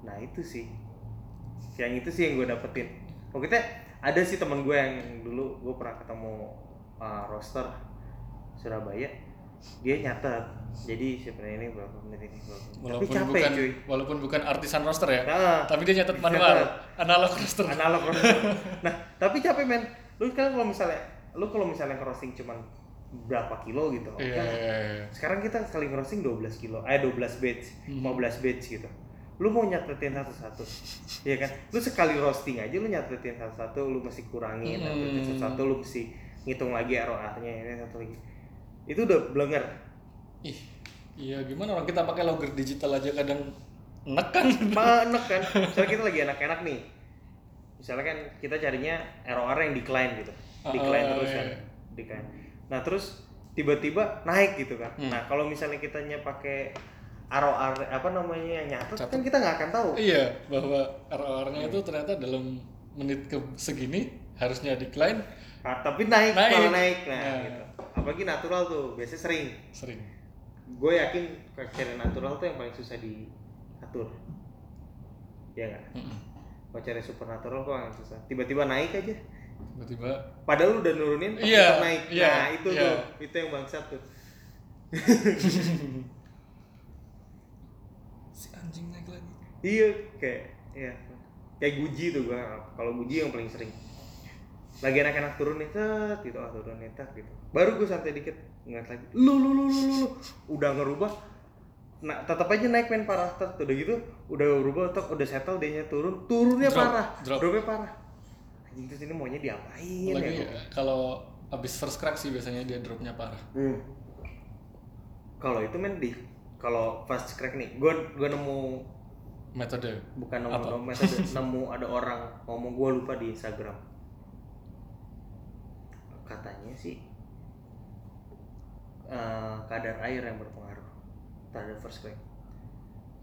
[SPEAKER 2] Nah itu sih, yang itu sih yang gue dapetin. Pokoknya ada sih teman gue yang dulu gue pernah ketemu uh, roster Surabaya, dia nyatet. Jadi sebenarnya ini berapa menit ini berapa menit. Tapi
[SPEAKER 1] Walaupun
[SPEAKER 2] capek
[SPEAKER 1] bukan
[SPEAKER 2] cuy.
[SPEAKER 1] walaupun bukan artisan roster ya.
[SPEAKER 2] Nah,
[SPEAKER 1] Tapi dia nyatet
[SPEAKER 2] Nyatet.
[SPEAKER 1] manual, analog roster.
[SPEAKER 2] analog roster. nah tapi capek men. Lu kan kalau misalnya lu kalau misalnya crossing cuman berapa kilo gitu, oke
[SPEAKER 1] Iya, iya, iya.
[SPEAKER 2] sekarang kita sekali ngerosting 12 kilo eh 12 batch
[SPEAKER 1] Hmm.
[SPEAKER 2] 15 batch gitu lu mau nyatetin satu-satu Iya kan lu sekali roasting aja lu nyatetin satu-satu lu mesti kurangin
[SPEAKER 1] Hmm.
[SPEAKER 2] nyatetin satu-satu lu mesti ngitung lagi ROA nya ini satu lagi itu udah blenger
[SPEAKER 1] Ih, iya gimana orang kita pakai logger digital aja kadang enak kan?
[SPEAKER 2] enak kan misalnya kita lagi enak-enak nih misalnya kan kita carinya ROR yang decline gitu decline
[SPEAKER 1] Ah,
[SPEAKER 2] terus
[SPEAKER 1] iya.
[SPEAKER 2] kan decline nah terus tiba-tiba naik gitu kan
[SPEAKER 1] Hmm.
[SPEAKER 2] nah kalau misalnya kitanya pakai ROR apa namanya yang nyatet
[SPEAKER 1] Catat.
[SPEAKER 2] kan kita nggak akan tahu
[SPEAKER 1] Iya, bahwa ROR-nya itu ternyata dalam menit ke segini harusnya decline
[SPEAKER 2] Ah, tapi naik,
[SPEAKER 1] Naik.
[SPEAKER 2] malah naik nah,
[SPEAKER 1] Nah.
[SPEAKER 2] gitu apalagi natural tuh biasanya sering
[SPEAKER 1] sering.
[SPEAKER 2] gue yakin cari natural tuh yang paling susah diatur ya
[SPEAKER 1] Mm-mm.
[SPEAKER 2] kalau cari supernatural kok yang susah tiba-tiba naik aja
[SPEAKER 1] Tiba-tiba
[SPEAKER 2] padahal lu udah nurunin tapi
[SPEAKER 1] Iya,
[SPEAKER 2] tetap naik.
[SPEAKER 1] iya,
[SPEAKER 2] nah itu
[SPEAKER 1] iya.
[SPEAKER 2] tuh itu yang bangsat tuh.
[SPEAKER 1] Si anjing naik lagi.
[SPEAKER 2] iya kayak ya kayak guji tuh gua kalau guji yang paling sering. Lagi enak-enak turun nih set gitu. Ah turun nih tak gitu. Baru gue santai dikit ngeliat lagi. Lu lu lu lu lu, lu. udah ngerubah. Nah tetap aja naik main parah. Tet udah gitu udah berubah tek udah settle dia turun. Turunnya
[SPEAKER 1] Drop,
[SPEAKER 2] parah.
[SPEAKER 1] drop.
[SPEAKER 2] dropnya parah anjing terus ini maunya diapain
[SPEAKER 1] Lagi
[SPEAKER 2] ya
[SPEAKER 1] kalau habis first crack sih biasanya dia dropnya parah.
[SPEAKER 2] Hmm. Kalau itu men di kalau fast crack nih, gue gue nemu
[SPEAKER 1] Metode.
[SPEAKER 2] bukan nemu nemu metode, nemu ada orang ngomong gue lupa di Instagram. Katanya sih eh, kadar air yang berpengaruh terhadap first crack.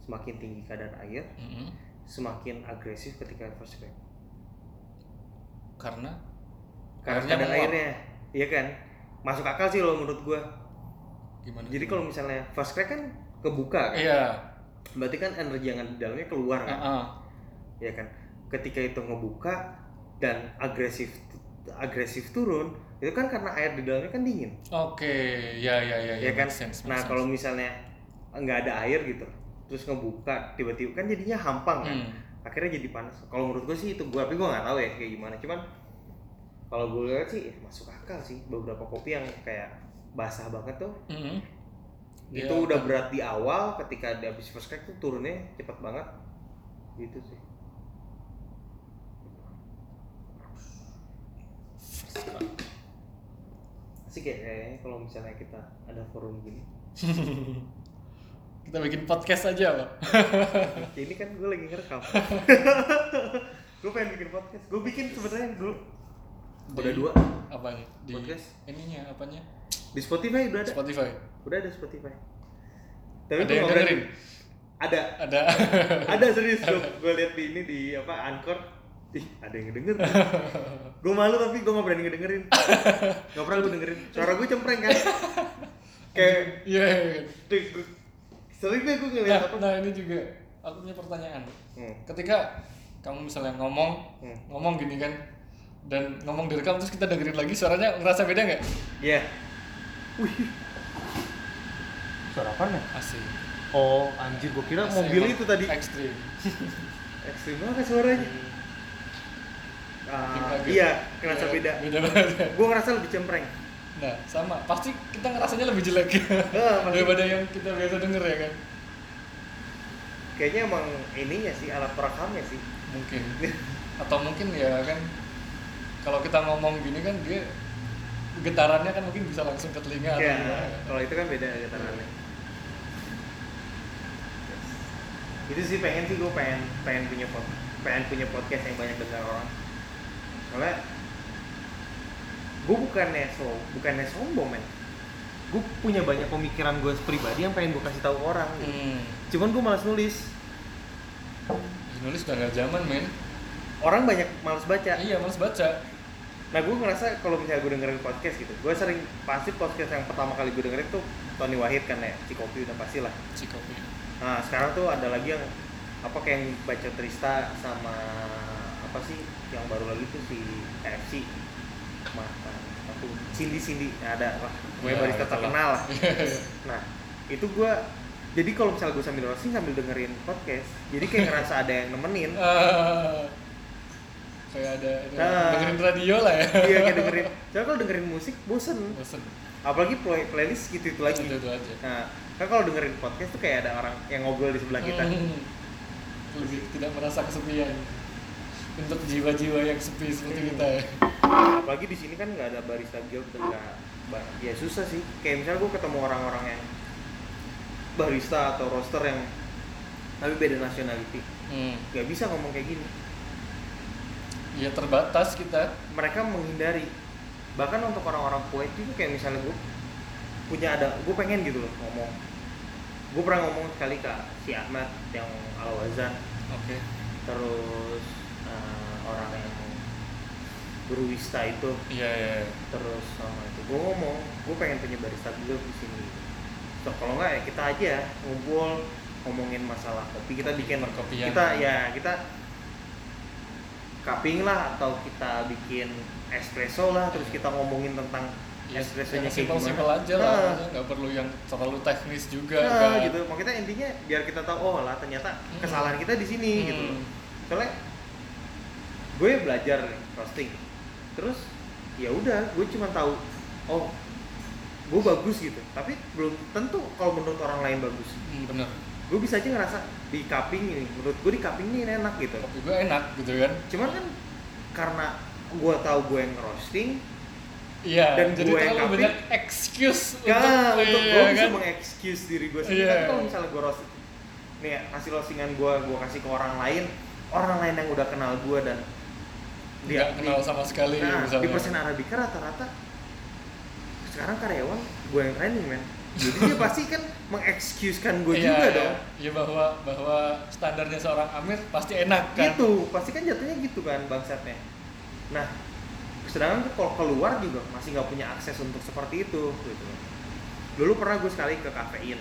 [SPEAKER 2] Semakin tinggi kadar air,
[SPEAKER 1] Mm-mm.
[SPEAKER 2] semakin agresif ketika first crack.
[SPEAKER 1] Karena
[SPEAKER 2] Karena kadar
[SPEAKER 1] menguap.
[SPEAKER 2] airnya, iya kan? Masuk akal sih lo menurut gue.
[SPEAKER 1] gimana?
[SPEAKER 2] Jadi kalau misalnya first crack kan kebuka kan?
[SPEAKER 1] iya,
[SPEAKER 2] berarti kan energi yang ada di dalamnya keluar kan
[SPEAKER 1] Heeh.
[SPEAKER 2] ya kan ketika itu ngebuka dan agresif agresif turun itu kan karena air di dalamnya kan dingin
[SPEAKER 1] Oke, ya ya ya,
[SPEAKER 2] ya kan
[SPEAKER 1] make sense,
[SPEAKER 2] nah kalau misalnya nggak ada air gitu terus ngebuka tiba-tiba kan jadinya hampang kan
[SPEAKER 1] Hmm.
[SPEAKER 2] Akhirnya jadi panas. Kalau menurut gue sih itu gue tapi gue nggak tahu ya kayak gimana. Cuman kalau gue lihat sih ya masuk akal sih beberapa kopi yang kayak basah banget tuh.
[SPEAKER 1] Mm-mm.
[SPEAKER 2] itu
[SPEAKER 1] Dia
[SPEAKER 2] udah
[SPEAKER 1] akan-
[SPEAKER 2] berat di awal ketika di habis first crack tuh turunnya cepet banget. Gitu sih. Sih kayak kayaknya kalau misalnya kita ada forum gini
[SPEAKER 1] Kita bikin podcast aja, Pak.
[SPEAKER 2] ya ini kan gue lagi ngerekam gue pengen bikin podcast gue bikin sebenarnya dulu udah dua
[SPEAKER 1] Apanya? Di
[SPEAKER 2] Podcast.
[SPEAKER 1] ininya apanya?
[SPEAKER 2] di Spotify udah ada
[SPEAKER 1] Spotify.
[SPEAKER 2] udah ada Spotify
[SPEAKER 1] Ada
[SPEAKER 2] gua
[SPEAKER 1] yang dengerin?
[SPEAKER 2] ada
[SPEAKER 1] Ada.
[SPEAKER 2] ada serius gue gue lihat di ini di apa Anchor ih ada yang denger gue malu tapi gue gak berani ngedengerin gak pernah gue dengerin suara gue cempreng kan kayak
[SPEAKER 1] Iya. iya, iya.
[SPEAKER 2] tuh, gua- sering deh gue
[SPEAKER 1] Nah,
[SPEAKER 2] ngeliat apa
[SPEAKER 1] nah ini juga aku punya pertanyaan.
[SPEAKER 2] hmm.
[SPEAKER 1] Ketika kamu misalnya ngomong,
[SPEAKER 2] Hmm.
[SPEAKER 1] ngomong gini kan, dan ngomong direkam terus kita dengerin lagi, suaranya ngerasa beda nggak?
[SPEAKER 2] Iya. Wih. Suara apa nih?
[SPEAKER 1] Asik.
[SPEAKER 2] Oh, anjir gua kira
[SPEAKER 1] Asik,
[SPEAKER 2] mobil itu tadi.
[SPEAKER 1] Ekstrim.
[SPEAKER 2] Ekstrim banget suaranya. Ah,
[SPEAKER 1] kaget.
[SPEAKER 2] iya, kerasa beda.
[SPEAKER 1] Beda banget.
[SPEAKER 2] Gua ngerasa lebih cempreng.
[SPEAKER 1] Nah, sama. Pasti kita ngerasanya lebih jelek
[SPEAKER 2] Ah, pasti.
[SPEAKER 1] daripada yang kita biasa denger ya kan?
[SPEAKER 2] Kayaknya emang ininya sih alat perekamnya sih.
[SPEAKER 1] Mungkin. Atau mungkin ya kan, kalau kita ngomong gini kan dia getarannya kan mungkin bisa langsung ke telinga atau
[SPEAKER 2] Ya,
[SPEAKER 1] gimana kan?
[SPEAKER 2] kalau itu kan beda getarannya. Itu sih pengen sih gue pengen pengen punya pod, pengen punya podcast yang banyak dengar orang. Soalnya gue bukannya so bukannya sombong men. Gue punya banyak pemikiran gue pribadi yang pengen gue kasih tahu orang. gitu.
[SPEAKER 1] Hmm.
[SPEAKER 2] Cuman gue malas nulis.
[SPEAKER 1] Nulis udah nggak zaman men.
[SPEAKER 2] Orang banyak malas baca.
[SPEAKER 1] Iya, males baca.
[SPEAKER 2] Nah gue ngerasa kalau misalnya gue dengerin podcast gitu, gue sering pasti podcast yang pertama kali gue dengerin tuh Tony Wahid kan ya, Cikopi udah pasti lah.
[SPEAKER 1] Cikopi.
[SPEAKER 2] Nah sekarang tuh ada lagi yang apa kayak yang baca Trista sama apa sih yang baru lagi tuh si KFC mata aku Cindy Cindy nah, ada lah gue
[SPEAKER 1] Ya,
[SPEAKER 2] barista terkenal lah nah itu gue jadi kalau misalnya gue sambil roasting sambil dengerin podcast jadi kayak ngerasa ada yang nemenin
[SPEAKER 1] Ah, kayak ada, ada
[SPEAKER 2] Ah.
[SPEAKER 1] dengerin radio lah ya.
[SPEAKER 2] iya kayak dengerin soalnya kalau dengerin musik bosen
[SPEAKER 1] Bosen.
[SPEAKER 2] apalagi play, playlist gitu itu lagi
[SPEAKER 1] Itu, itu aja.
[SPEAKER 2] nah kan kalau dengerin podcast tuh kayak ada orang yang ngobrol di sebelah kita
[SPEAKER 1] Hmm. Lebih tidak merasa kesepian. Untuk jiwa-jiwa yang sepi seperti
[SPEAKER 2] Hmm.
[SPEAKER 1] kita ya.
[SPEAKER 2] apalagi di sini kan nggak ada barista guild dan ba- ya susah sih kayak misalnya gue ketemu orang-orang yang barista atau roaster yang tapi beda nationality
[SPEAKER 1] Hmm.
[SPEAKER 2] nggak bisa ngomong kayak gini
[SPEAKER 1] Ya terbatas kita.
[SPEAKER 2] mereka menghindari bahkan untuk orang-orang kuwait juga kayak misalnya gue punya ada gue pengen gitu loh ngomong gue pernah ngomong sekali ke si Ahmad yang Al Wazan
[SPEAKER 1] oke
[SPEAKER 2] terus eh, orang yang berwista itu
[SPEAKER 1] iya iya iya.
[SPEAKER 2] terus sama itu gue ngomong gue pengen punya barista dulu di sini so, kalau nggak ya kita aja ngumpul ngomongin masalah kopi kita bikin
[SPEAKER 1] Perkopian.
[SPEAKER 2] kita ya kita cupping lah atau kita bikin espresso lah terus kita ngomongin tentang
[SPEAKER 1] Ya,
[SPEAKER 2] espressonya kayak
[SPEAKER 1] simpel-simpel
[SPEAKER 2] gimana
[SPEAKER 1] aja lah,
[SPEAKER 2] Nah,
[SPEAKER 1] maksudnya nggak perlu yang terlalu teknis juga
[SPEAKER 2] nah,
[SPEAKER 1] kan.
[SPEAKER 2] gitu makanya intinya biar kita tahu oh lah ternyata
[SPEAKER 1] Hmm.
[SPEAKER 2] kesalahan kita di sini
[SPEAKER 1] Hmm.
[SPEAKER 2] gitu soalnya gue belajar roasting terus ya udah gue cuma tahu oh gue bagus gitu tapi belum tentu kalau menurut orang lain bagus
[SPEAKER 1] Hmm, bener.
[SPEAKER 2] gue bisa aja ngerasa di cupping ini menurut gue di cupping ini enak gitu
[SPEAKER 1] Kopi gue enak gitu kan.
[SPEAKER 2] cuman kan karena gue tahu gue yang roasting
[SPEAKER 1] Iya,
[SPEAKER 2] Dan
[SPEAKER 1] jadi
[SPEAKER 2] gue yang
[SPEAKER 1] banyak excuse
[SPEAKER 2] ya untuk
[SPEAKER 1] iya,
[SPEAKER 2] gue bisa
[SPEAKER 1] kan?
[SPEAKER 2] mengexcuse diri gue sendiri
[SPEAKER 1] Iya.
[SPEAKER 2] tapi kalau misalnya gue roast nih ya, hasil roastingan gue gue kasih ke orang lain orang lain yang udah kenal gue dan
[SPEAKER 1] Nggak kenal sama sekali
[SPEAKER 2] nah,
[SPEAKER 1] misalnya.
[SPEAKER 2] di persen Arabica rata-rata sekarang karyawan gue yang training men jadi dia pasti kan mengekskuskan gue
[SPEAKER 1] Iya,
[SPEAKER 2] juga
[SPEAKER 1] iya.
[SPEAKER 2] dong
[SPEAKER 1] Iya bahwa bahwa standarnya seorang Amir pasti enak kan.
[SPEAKER 2] gitu pasti kan jatuhnya gitu kan bangsatnya nah sedangkan tuh kalau keluar juga masih nggak punya akses untuk seperti itu gitu dulu pernah gue sekali ke kafein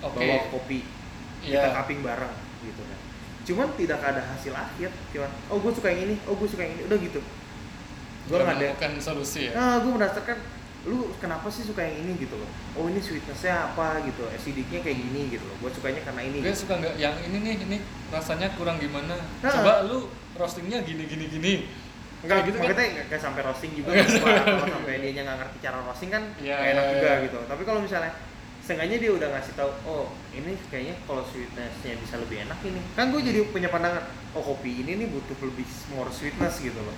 [SPEAKER 1] Oke.
[SPEAKER 2] bawa kopi
[SPEAKER 1] Iya.
[SPEAKER 2] kita cupping bareng gitu kan cuman tidak ada hasil akhir cuman oh gue suka yang ini oh gue suka yang ini udah gitu gue
[SPEAKER 1] Nggak
[SPEAKER 2] ada
[SPEAKER 1] menemukan solusi ya.
[SPEAKER 2] nah gue merasakan lu kenapa sih suka yang ini gitu loh oh ini sweetnessnya apa gitu acidicnya kayak gini gitu loh gue sukanya karena ini
[SPEAKER 1] Gue
[SPEAKER 2] gitu.
[SPEAKER 1] suka nggak yang ini nih, ini rasanya kurang gimana.
[SPEAKER 2] Nah.
[SPEAKER 1] Coba lu roastingnya gini gini gini.
[SPEAKER 2] Enggak,
[SPEAKER 1] gitu kan.
[SPEAKER 2] maksudnya nggak sampai roasting juga kalau sampai dia nggak ngerti cara roasting kan nggak enak
[SPEAKER 1] iya,
[SPEAKER 2] juga
[SPEAKER 1] iya.
[SPEAKER 2] gitu tapi kalau misalnya Seenggaknya dia udah ngasih tahu, oh ini kayaknya kalau sweetnessnya bisa lebih enak ini. Kan gue jadi punya pandangan, oh kopi ini nih butuh lebih more sweetness gitu loh.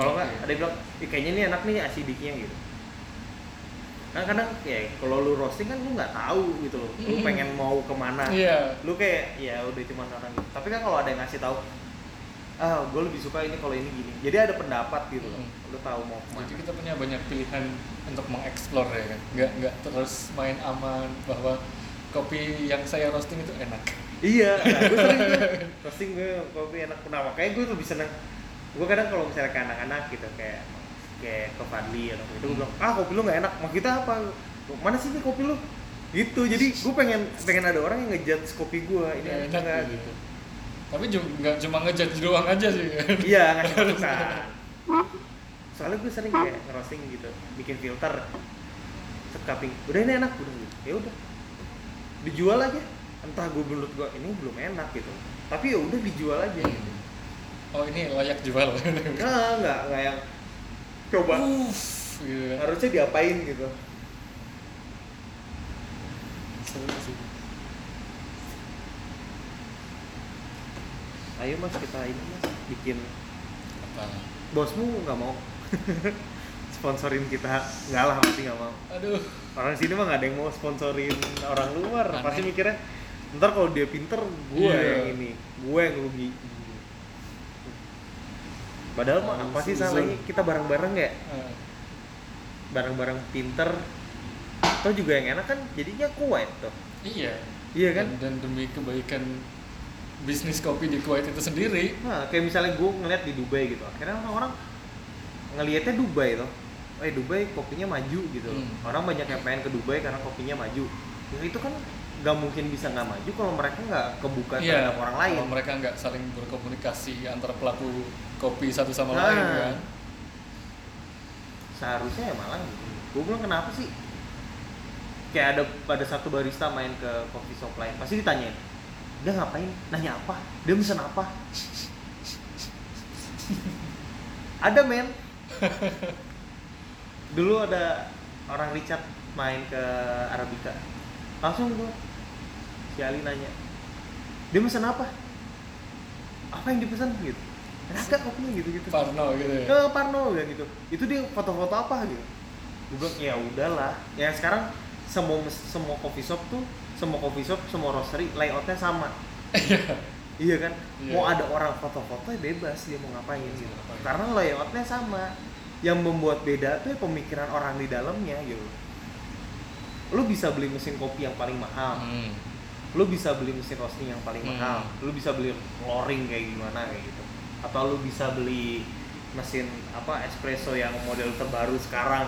[SPEAKER 2] Kalau nggak
[SPEAKER 1] Oke.
[SPEAKER 2] ada yang bilang, "Ih, kayaknya ini enak nih acidicnya gitu. Kan kadang ya kalau lu roasting kan lu nggak tahu gitu loh, lu pengen mau ke mana.
[SPEAKER 1] Iya.
[SPEAKER 2] Lu kayak ya udah cuma orang gitu. Tapi kan kalau ada yang ngasih tahu, ah gue lebih suka ini kalau ini gini. Jadi ada pendapat gitu loh.
[SPEAKER 1] Mm.
[SPEAKER 2] Lu tahu mau ke mana.
[SPEAKER 1] Jadi kita punya banyak pilihan untuk mengeksplor ya kan. Nggak nggak terus main aman bahwa kopi yang saya roasting itu enak.
[SPEAKER 2] Iya, nah, gue sering roasting gue kopi enak kenapa? Kayak gue lebih seneng. Gue kadang kalau misalnya ke anak-anak gitu kayak kayak ke Fadli atau gitu, gue bilang ah kopi lu nggak enak. Mau kita apa? Mana sih ini kopi lu? Gitu. Jadi gue pengen pengen ada orang yang ngejudge kopi gue ini enak
[SPEAKER 1] enak gitu.
[SPEAKER 2] gitu.
[SPEAKER 1] Tapi juga nggak cuma ngejudge doang aja sih.
[SPEAKER 2] Iya ngasih masukan. Soalnya gue sering kayak ngerosting gitu, bikin filter, set cupping. Udah ini enak, udah gitu. Ya udah, dijual aja. Entah gue menurut gue ini belum enak gitu. Tapi ya udah dijual aja gitu.
[SPEAKER 1] Oh ini layak jual.
[SPEAKER 2] Nggak, nggak, nggak yang coba.
[SPEAKER 1] Uff, gitu kan.
[SPEAKER 2] Harusnya diapain gitu.
[SPEAKER 1] Seru sih.
[SPEAKER 2] Ayo mas kita ini mas bikin.
[SPEAKER 1] Apa?
[SPEAKER 2] Bosmu nggak mau sponsorin kita? Nggak lah pasti nggak mau.
[SPEAKER 1] Aduh.
[SPEAKER 2] Orang sini mah nggak ada yang mau sponsorin orang luar.
[SPEAKER 1] Aneh.
[SPEAKER 2] Pasti mikirnya ntar kalau dia pinter gue
[SPEAKER 1] Iya.
[SPEAKER 2] yang ini, gue yang rugi. Padahal mah apa sih salahnya kita bareng-bareng ya, bareng-bareng pinter. Atau juga yang enak kan jadinya kuat tuh.
[SPEAKER 1] iya.
[SPEAKER 2] Iya kan?
[SPEAKER 1] Dan, dan demi kebaikan bisnis kopi di Kuwait itu sendiri.
[SPEAKER 2] Nah, kayak misalnya gue ngeliat di Dubai gitu, akhirnya orang-orang ngelihatnya Dubai tuh. Eh Dubai kopinya maju gitu. loh.
[SPEAKER 1] Hmm.
[SPEAKER 2] Orang banyak yang pengen ke Dubai karena kopinya maju. Ya, itu kan nggak mungkin bisa nggak maju kalau mereka nggak kebuka terhadap orang lain.
[SPEAKER 1] Kalau mereka nggak saling berkomunikasi antara pelaku kopi satu sama
[SPEAKER 2] Nah.
[SPEAKER 1] lain kan.
[SPEAKER 2] Seharusnya ya malah gitu. Gue bilang kenapa sih? Kayak ada pada satu barista main ke coffee shop lain, pasti ditanyain, dia ngapain? Nanya apa? Dia mesen apa? ada men. Dulu ada orang Richard main ke Arabica, langsung gue si Ali nanya, dia mesen apa? Apa yang dipesan gitu? Gak kopinya gitu-gitu
[SPEAKER 1] Parno gitu ya.
[SPEAKER 2] ke Parno ya gitu itu dia foto-foto apa gitu gue bilang ya udahlah ya sekarang semua semua coffee shop tuh semua coffee shop semua roastery layoutnya sama. Iya. Kan?
[SPEAKER 1] Iya.
[SPEAKER 2] mau ada orang foto-foto ya bebas dia mau ngapain gitu.
[SPEAKER 1] Ngapain.
[SPEAKER 2] karena layoutnya sama. Yang membuat beda tuh ya pemikiran orang di dalamnya gitu. Lu bisa beli mesin kopi yang paling mahal.
[SPEAKER 1] Hmm.
[SPEAKER 2] lu bisa beli mesin roasting yang paling
[SPEAKER 1] Hmm.
[SPEAKER 2] mahal. Lu bisa beli flooring kayak gimana kayak gitu. Atau lu bisa beli mesin apa espresso yang model terbaru sekarang.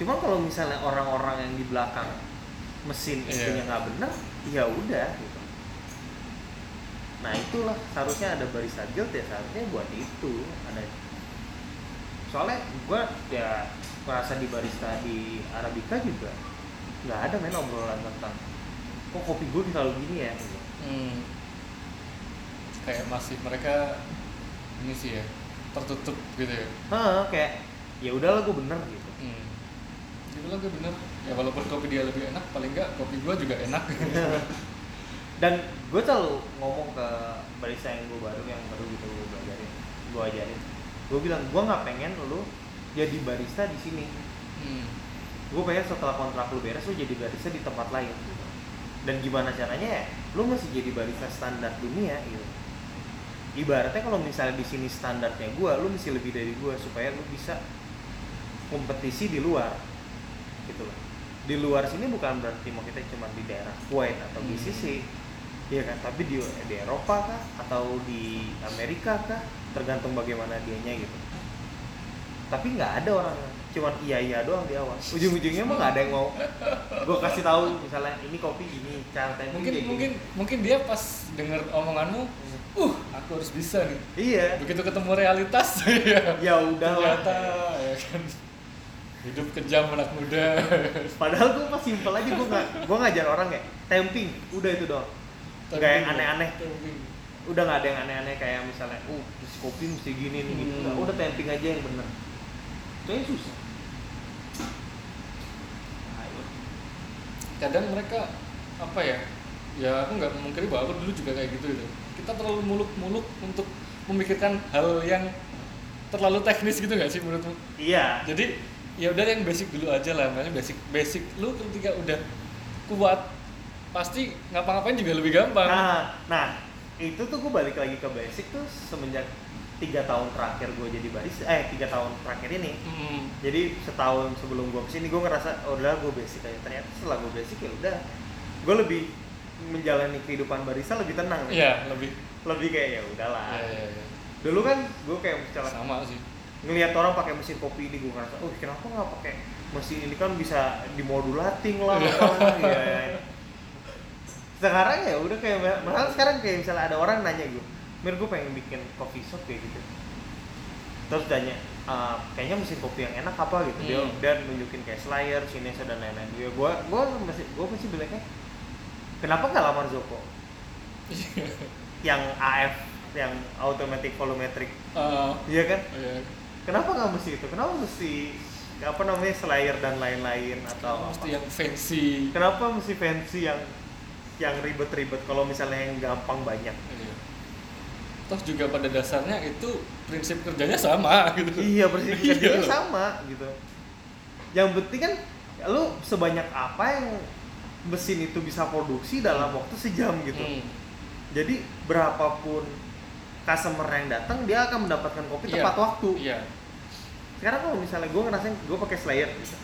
[SPEAKER 2] Cuma kalau misalnya orang-orang yang di belakang mesin
[SPEAKER 1] Iya.
[SPEAKER 2] itunya nggak bener ya udah gitu nah itulah seharusnya ada barista guild ya seharusnya buat itu ada soalnya gua ya merasa di barista di Arabica juga nggak ada main obrolan tentang kok kopi gue terlalu gini ya gitu.
[SPEAKER 1] Hmm. Kayak masih mereka ini sih ya tertutup gitu ya.
[SPEAKER 2] Hah, kayak ya udahlah gue bener gitu
[SPEAKER 1] Hmm. Dibilang gue bener. Ya walaupun kopi dia lebih enak, paling enggak kopi gua juga enak.
[SPEAKER 2] dan gue selalu ngomong ke barista yang gue baru yang baru gitu gue belajarin gue ajarin gue bilang gue nggak pengen lu jadi barista di sini
[SPEAKER 1] hmm.
[SPEAKER 2] gue pengen setelah kontrak lu beres lu jadi barista di tempat lain gitu. dan gimana caranya ya lu masih jadi barista standar dunia gitu ibaratnya kalau misalnya di sini standarnya gue lu mesti lebih dari gue supaya lu bisa kompetisi di luar gitu loh di luar sini bukan berarti mau kita cuma di daerah Kuwait atau
[SPEAKER 1] Hmm.
[SPEAKER 2] GCC Iya kan, tapi di, di Eropa kah atau di Amerika kah, tergantung bagaimana dianya gitu. Tapi nggak ada orang cuman iya iya doang di awal. Ujung-ujungnya emang nggak ada yang mau. Gue kasih tahu misalnya ini kopi ini, cara temping
[SPEAKER 1] Mungkin
[SPEAKER 2] gini.
[SPEAKER 1] mungkin mungkin dia pas denger omonganmu, uh, aku harus bisa nih.
[SPEAKER 2] Iya.
[SPEAKER 1] Begitu ketemu realitas ya.
[SPEAKER 2] Ya udah lah.
[SPEAKER 1] Ternyata ya kan. Hidup kejam anak muda.
[SPEAKER 2] Padahal gue pas simpel aja gue nggak gue ngajar orang kayak temping, udah itu doang. Nggak yang aneh-aneh. Udah nggak ada yang aneh-aneh kayak misalnya, uh mesti kopi mesti gini nih gitu.
[SPEAKER 1] Hmm.
[SPEAKER 2] Udah temping aja yang bener. Kayaknya susah. Ayo.
[SPEAKER 1] kadang mereka apa ya ya aku nggak memungkiri bahwa aku dulu juga kayak gitu gitu kita terlalu muluk-muluk untuk memikirkan hal yang terlalu teknis gitu nggak sih menurutmu
[SPEAKER 2] Iya.
[SPEAKER 1] jadi ya udah yang basic dulu aja lah makanya basic basic lu ketika udah kuat pasti ngapa-ngapain juga lebih gampang
[SPEAKER 2] Nah, nah itu tuh gue balik lagi ke basic tuh semenjak tiga tahun terakhir gue jadi barista, eh tiga tahun terakhir ini.
[SPEAKER 1] Hmm,
[SPEAKER 2] Jadi setahun sebelum gue ke sini gue ngerasa oh udah gue basic aja. Ternyata setelah gue basic ya udah, gue lebih menjalani kehidupan barista lebih tenang.
[SPEAKER 1] iya lebih
[SPEAKER 2] Lebih kayak ya udahlah.
[SPEAKER 1] ya, ya, ya.
[SPEAKER 2] Dulu kan gue kayak misalnya
[SPEAKER 1] sama sih
[SPEAKER 2] ngelihat orang pakai mesin kopi ini gue ngerasa oh kenapa nggak pakai mesin ini? Kan bisa dimodulating lah
[SPEAKER 1] Iya.
[SPEAKER 2] apalah." ya, sekarang ya udah kayak malah sekarang kayak misalnya ada orang nanya gue mir gue pengen bikin coffee shop kayak gitu. Terus tanya "Ah, kayaknya mesin kopi yang enak apa? Gitu. Dia
[SPEAKER 1] Hmm.
[SPEAKER 2] dan nunjukin kayak Slayer, Shinesa dan lain-lain. Gue gue gue masih gue masih bilangnya kenapa nggak lamar Zoko? Yang AF yang automatic volumetric.
[SPEAKER 1] Ah,
[SPEAKER 2] iya kan?
[SPEAKER 1] Ya.
[SPEAKER 2] Kenapa nggak mesti itu kenapa mesti apa namanya Slayer dan lain-lain atau
[SPEAKER 1] mesti
[SPEAKER 2] apa?
[SPEAKER 1] yang fancy
[SPEAKER 2] kenapa mesti fancy yang yang ribet-ribet kalau misalnya yang gampang banyak
[SPEAKER 1] Iya. Toh juga pada dasarnya itu prinsip kerjanya sama gitu.
[SPEAKER 2] iya bersih
[SPEAKER 1] Iya
[SPEAKER 2] kerjanya
[SPEAKER 1] loh.
[SPEAKER 2] sama gitu yang penting kan lu sebanyak apa yang mesin itu bisa produksi dalam waktu sejam gitu
[SPEAKER 1] Hmm.
[SPEAKER 2] jadi berapapun customer yang datang dia akan mendapatkan kopi
[SPEAKER 1] Iya.
[SPEAKER 2] tepat waktu
[SPEAKER 1] Iya.
[SPEAKER 2] sekarang kalau misalnya gue ngerasain gue pakai Slayer gitu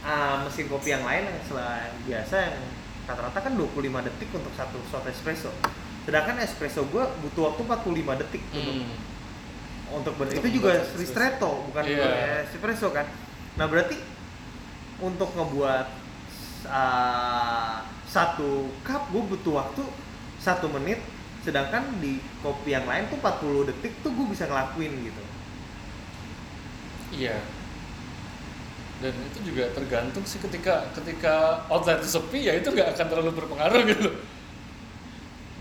[SPEAKER 2] Ah, mesin kopi yang lain yang selain biasa yang rata-rata kan 25 detik untuk satu shot espresso sedangkan espresso gue butuh waktu 45 detik untuk
[SPEAKER 1] Hmm.
[SPEAKER 2] untuk ber
[SPEAKER 1] Untuk
[SPEAKER 2] itu juga ristretto bukan
[SPEAKER 1] Iya.
[SPEAKER 2] espresso kan nah berarti untuk ngebuat ah, satu cup gue butuh waktu satu menit sedangkan di kopi yang lain tuh 40 detik tuh gue bisa ngelakuin gitu
[SPEAKER 1] Iya. Dan itu juga tergantung sih ketika ketika outlet sepi ya itu nggak akan terlalu berpengaruh gitu.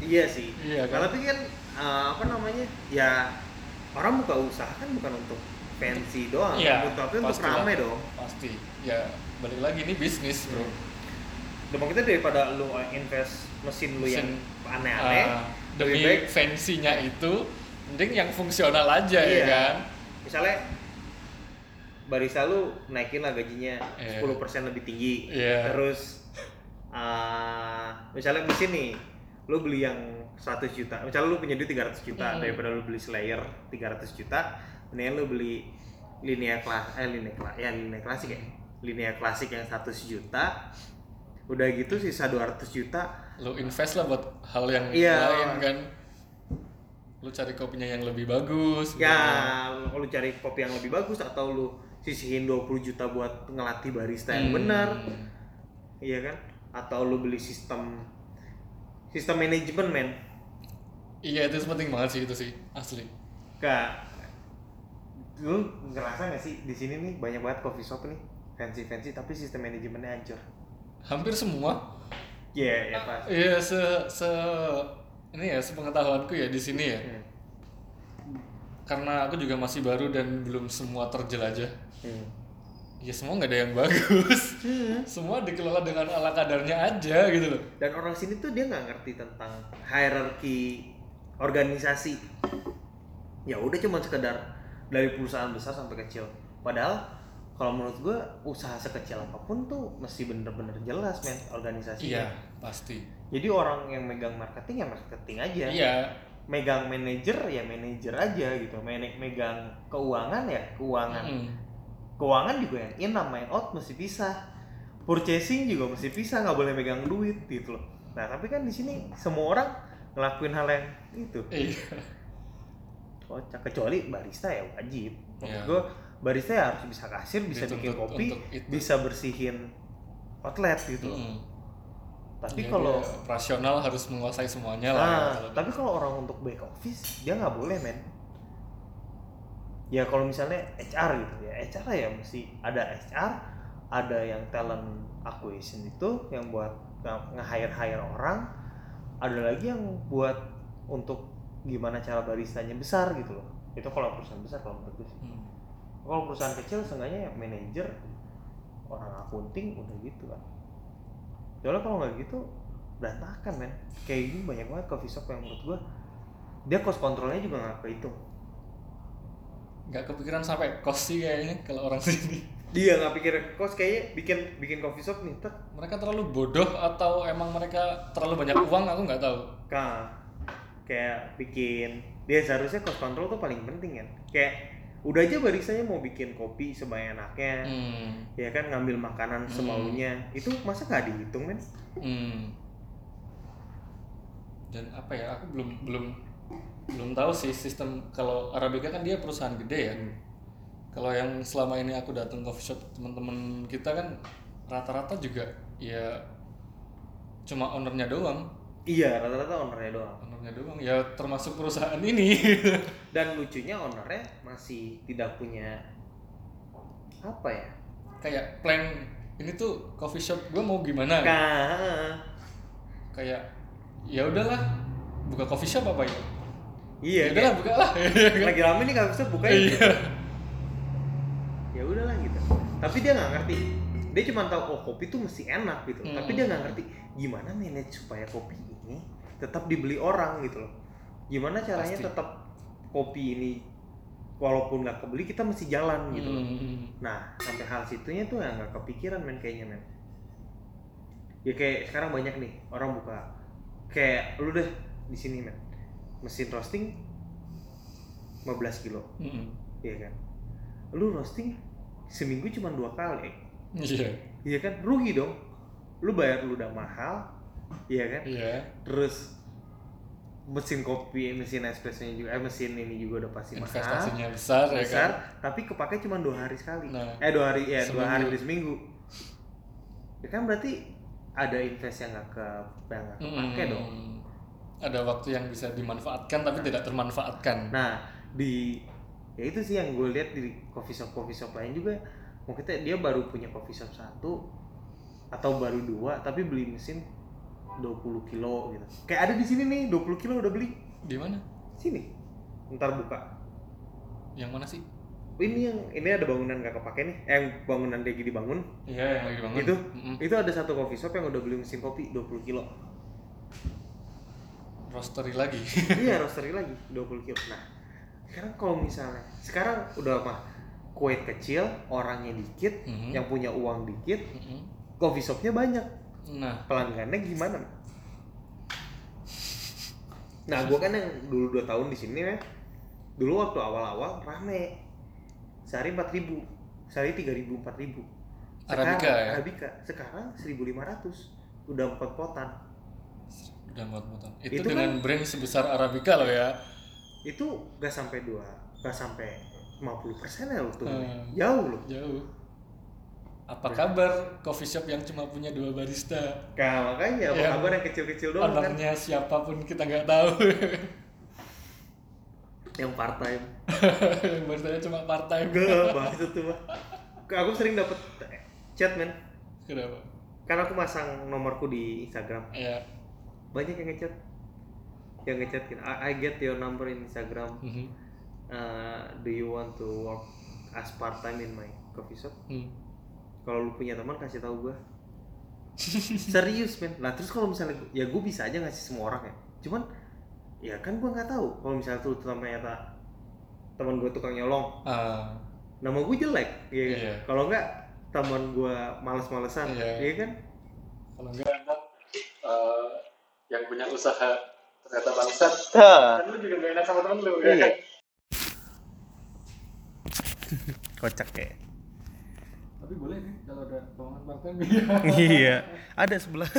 [SPEAKER 2] Iya sih.
[SPEAKER 1] Iya kan?
[SPEAKER 2] tapi kan uh, apa namanya? Ya orang buka usaha kan bukan untuk fancy doang,
[SPEAKER 1] Iya.
[SPEAKER 2] untuk tapi untuk rame dong.
[SPEAKER 1] Pasti. Ya balik lagi ini bisnis bro.
[SPEAKER 2] Demam kita daripada lu invest mesin lu yang aneh-aneh,
[SPEAKER 1] Ah, demi
[SPEAKER 2] lebih baik
[SPEAKER 1] fancy-nya itu, mending yang fungsional aja ya
[SPEAKER 2] Iya.
[SPEAKER 1] kan.
[SPEAKER 2] misalnya barista lu naikin lah gajinya
[SPEAKER 1] Iya.
[SPEAKER 2] 10% lebih tinggi.
[SPEAKER 1] Iya.
[SPEAKER 2] Terus uh, misalnya mesin nih, lu beli yang 100 juta. Misalnya lu punya duit 300 juta
[SPEAKER 1] Hmm.
[SPEAKER 2] daripada lu beli Slayer 300 juta, mendingan lu beli linea kelas eh linea kelas ya linea klasik ya. linea klasik yang 100 juta udah gitu sisa 200 juta
[SPEAKER 1] Lu invest lah buat hal yang
[SPEAKER 2] Iya.
[SPEAKER 1] lain kan. Lu cari kopinya yang lebih bagus. gitu.
[SPEAKER 2] ya lu cari kopi yang lebih bagus atau lu sisihin 20 juta buat ngelatih barista yang
[SPEAKER 1] Hmm.
[SPEAKER 2] benar iya kan atau lu beli sistem sistem manajemen men
[SPEAKER 1] Iya itu penting banget sih itu sih asli.
[SPEAKER 2] Kak, lu ngerasa gak sih di sini nih banyak banget coffee shop nih fancy fancy tapi sistem manajemennya hancur.
[SPEAKER 1] Hampir semua.
[SPEAKER 2] Iya, ya pas.
[SPEAKER 1] Iya se se ini ya sepengetahuanku ya di sini ya.
[SPEAKER 2] Hmm.
[SPEAKER 1] Karena aku juga masih baru dan belum semua terjelajah.
[SPEAKER 2] Hmm.
[SPEAKER 1] Ya semua nggak ada yang bagus. semua dikelola dengan ala kadarnya aja gitu loh.
[SPEAKER 2] Dan orang sini tuh dia nggak ngerti tentang hierarki organisasi. Ya udah cuma sekedar dari perusahaan besar sampai kecil. Padahal kalau menurut gue usaha sekecil apa pun tuh mesti bener-bener jelas men organisasinya.
[SPEAKER 1] Iya pasti.
[SPEAKER 2] Jadi orang yang megang marketing ya marketing aja.
[SPEAKER 1] Iya.
[SPEAKER 2] megang manajer ya manajer aja gitu Me- megang keuangan ya keuangan
[SPEAKER 1] Mm.
[SPEAKER 2] keuangan juga yang in sama yang out mesti pisah purchasing juga mesti pisah nggak boleh megang duit gitu loh nah tapi kan di sini semua orang ngelakuin hal yang itu
[SPEAKER 1] Iya.
[SPEAKER 2] kocak kecuali barista ya wajib maksud
[SPEAKER 1] Iya.
[SPEAKER 2] gue barista ya harus bisa kasir bisa
[SPEAKER 1] Dituntut
[SPEAKER 2] bikin kopi
[SPEAKER 1] untuk
[SPEAKER 2] bisa bersihin outlet gitu loh.
[SPEAKER 1] Mm.
[SPEAKER 2] tapi
[SPEAKER 1] Ya,
[SPEAKER 2] kalau
[SPEAKER 1] operasional harus menguasai semuanya lah.
[SPEAKER 2] Nah,
[SPEAKER 1] ya, kalau
[SPEAKER 2] tapi kalau orang untuk back office dia nggak boleh men. Ya kalau misalnya HR gitu ya HR ya mesti ada HR, ada yang talent acquisition itu yang buat nge- nge-hire hire orang, ada lagi yang buat untuk gimana cara baristanya besar gitu loh. Itu kalau perusahaan besar kalau menurut gue sih.
[SPEAKER 1] Hmm.
[SPEAKER 2] Kalau perusahaan kecil seenggaknya ya manajer, orang akunting udah gitu kan. Soalnya kalau nggak gitu berantakan men. Kayak gini banyak banget coffee shop yang menurut gua dia cost controlnya juga nggak kehitung.
[SPEAKER 1] nggak kepikiran sampai kos sih kayaknya kalau orang sini.
[SPEAKER 2] Dia nggak pikir cost kayaknya bikin bikin coffee shop nih tek
[SPEAKER 1] Mereka terlalu bodoh atau emang mereka terlalu banyak uang aku nggak tahu.
[SPEAKER 2] Kak, kayak bikin dia seharusnya cost control tuh paling penting kan. Kayak udah aja baristanya mau bikin kopi sebanyak enaknya,
[SPEAKER 1] Hmm.
[SPEAKER 2] ya kan ngambil makanan
[SPEAKER 1] Hmm.
[SPEAKER 2] semaunya. Itu masa nggak dihitung men?
[SPEAKER 1] Hmm. Dan apa ya? Aku belum belum belum tahu sih sistem kalau Arabica kan dia perusahaan gede ya.
[SPEAKER 2] Hmm.
[SPEAKER 1] Kalau yang selama ini aku datang coffee shop teman-teman kita kan rata-rata juga ya cuma ownernya doang,
[SPEAKER 2] Iya, rata-rata ownernya doang.
[SPEAKER 1] ownernya doang. Ya termasuk perusahaan ini.
[SPEAKER 2] Dan lucunya ownernya masih tidak punya apa ya?
[SPEAKER 1] Kayak plan ini tuh coffee shop gue mau gimana?
[SPEAKER 2] Nah,
[SPEAKER 1] Kayak ya udahlah buka coffee shop apa ya?
[SPEAKER 2] iya,
[SPEAKER 1] ya udahlah buka lah.
[SPEAKER 2] lagi rame nih kalau bisa buka ya.
[SPEAKER 1] Iya.
[SPEAKER 2] Ya udahlah gitu. Tapi dia nggak ngerti. Dia cuma tahu oh kopi tuh mesti enak gitu.
[SPEAKER 1] Hmm.
[SPEAKER 2] Tapi dia nggak ngerti gimana manage supaya kopi ini tetap dibeli orang gitu loh. Gimana caranya
[SPEAKER 1] Pasti.
[SPEAKER 2] tetap kopi ini walaupun nggak kebeli kita mesti jalan gitu loh.
[SPEAKER 1] Hmm.
[SPEAKER 2] Nah, sampai hal situnya tuh yang nggak kepikiran men kayaknya men. Ya kayak sekarang banyak nih orang buka kayak lu deh di sini men. Mesin roasting 15 kilo,
[SPEAKER 1] Hmm.
[SPEAKER 2] ya kan? Lu roasting seminggu cuma dua kali,
[SPEAKER 1] Iya.
[SPEAKER 2] iya kan? Rugi dong. Lu bayar lu udah mahal, iya kan?
[SPEAKER 1] Iya.
[SPEAKER 2] Terus mesin kopi, mesin espressonya juga, eh mesin ini juga udah pasti mahal
[SPEAKER 1] Investasinya besar, ya
[SPEAKER 2] besar,
[SPEAKER 1] kan.
[SPEAKER 2] tapi kepake cuma dua hari sekali.
[SPEAKER 1] Nah.
[SPEAKER 2] eh dua hari ya dua
[SPEAKER 1] Seminggu.
[SPEAKER 2] hari di seminggu. Ya kan berarti ada invest yang nggak ke yang nggak kepake
[SPEAKER 1] Hmm.
[SPEAKER 2] dong.
[SPEAKER 1] Ada waktu yang bisa dimanfaatkan tapi tidak termanfaatkan.
[SPEAKER 2] Nah di ya itu sih yang gue lihat di coffee shop coffee shop lain juga mungkin dia baru punya coffee shop satu atau baru dua tapi beli mesin 20 kilo gitu. Kayak ada di sini nih 20 kilo udah beli
[SPEAKER 1] Di mana?
[SPEAKER 2] sini. Ntar buka.
[SPEAKER 1] Yang mana sih?
[SPEAKER 2] Ini yang ini ada bangunan nggak kepake nih, eh, yang bangunan lagi dibangun.
[SPEAKER 1] Iya, yang lagi bangun.
[SPEAKER 2] Itu
[SPEAKER 1] Mm-mm.
[SPEAKER 2] itu ada satu coffee shop yang udah beli mesin kopi 20 kilo.
[SPEAKER 1] Roastery lagi.
[SPEAKER 2] iya roastery lagi 20 kilo. Nah sekarang kalau misalnya sekarang udah mah kue kecil orangnya dikit
[SPEAKER 1] Mhm.
[SPEAKER 2] yang punya uang dikit
[SPEAKER 1] Mm-mm.
[SPEAKER 2] coffee shopnya banyak
[SPEAKER 1] Nah,
[SPEAKER 2] pelanggannya gimana? Nah gue kan yang dulu dua tahun di sini ya dulu waktu awal-awal rame sehari 4000 sehari 3000 4000
[SPEAKER 1] Arabica
[SPEAKER 2] Sekarang-
[SPEAKER 1] ya?
[SPEAKER 2] Arabica. Sekarang 1500 udah empat potan.
[SPEAKER 1] Udah empat potong. Itu,
[SPEAKER 2] Itu
[SPEAKER 1] dengan brand sebesar Arabica loh ya.
[SPEAKER 2] Itu gak sampai dua, gak sampai 50 persen ya loh tuh.
[SPEAKER 1] Hmm.
[SPEAKER 2] Jauh loh.
[SPEAKER 1] Jauh. Apa kabar coffee shop yang cuma punya dua barista?
[SPEAKER 2] Nah, makanya apa
[SPEAKER 1] Yang
[SPEAKER 2] kabar yang kecil-kecil doang kan?
[SPEAKER 1] Ownernya siapa pun kita nggak tahu.
[SPEAKER 2] Yang part time.
[SPEAKER 1] yang baristanya cuma part time.
[SPEAKER 2] Gak bahas itu mah. Aku sering dapet chat men.
[SPEAKER 1] Kenapa?
[SPEAKER 2] Kan aku masang nomorku di Instagram.
[SPEAKER 1] Ya.
[SPEAKER 2] Banyak yang ngechat. Yang ngechat gitu. I, I get your number in Instagram.
[SPEAKER 1] Mhm.
[SPEAKER 2] Uh, do you want to work as part time in my coffee shop?
[SPEAKER 1] Hmm.
[SPEAKER 2] Kalau lu punya teman kasih tahu gua. Serius men. Nah terus kalau misalnya ya gue bisa aja ngasih semua orang ya. Cuman ya kan gua nggak tahu kalau misalnya tuh ternyata teman gue tukang nyolong
[SPEAKER 1] Ah,
[SPEAKER 2] nama gue jelek ya kan?
[SPEAKER 1] Iya.
[SPEAKER 2] kalau enggak teman gue males-malesan
[SPEAKER 1] Iya.
[SPEAKER 2] iya kan
[SPEAKER 1] kalau enggak eh, yang punya usaha ternyata bangsat. Kan lu juga gak enak sama temen lu
[SPEAKER 2] Iya.
[SPEAKER 1] ya.
[SPEAKER 2] kocak ya
[SPEAKER 1] Tapi boleh nih kalau ada lowongan part time.
[SPEAKER 2] iya ada sebelah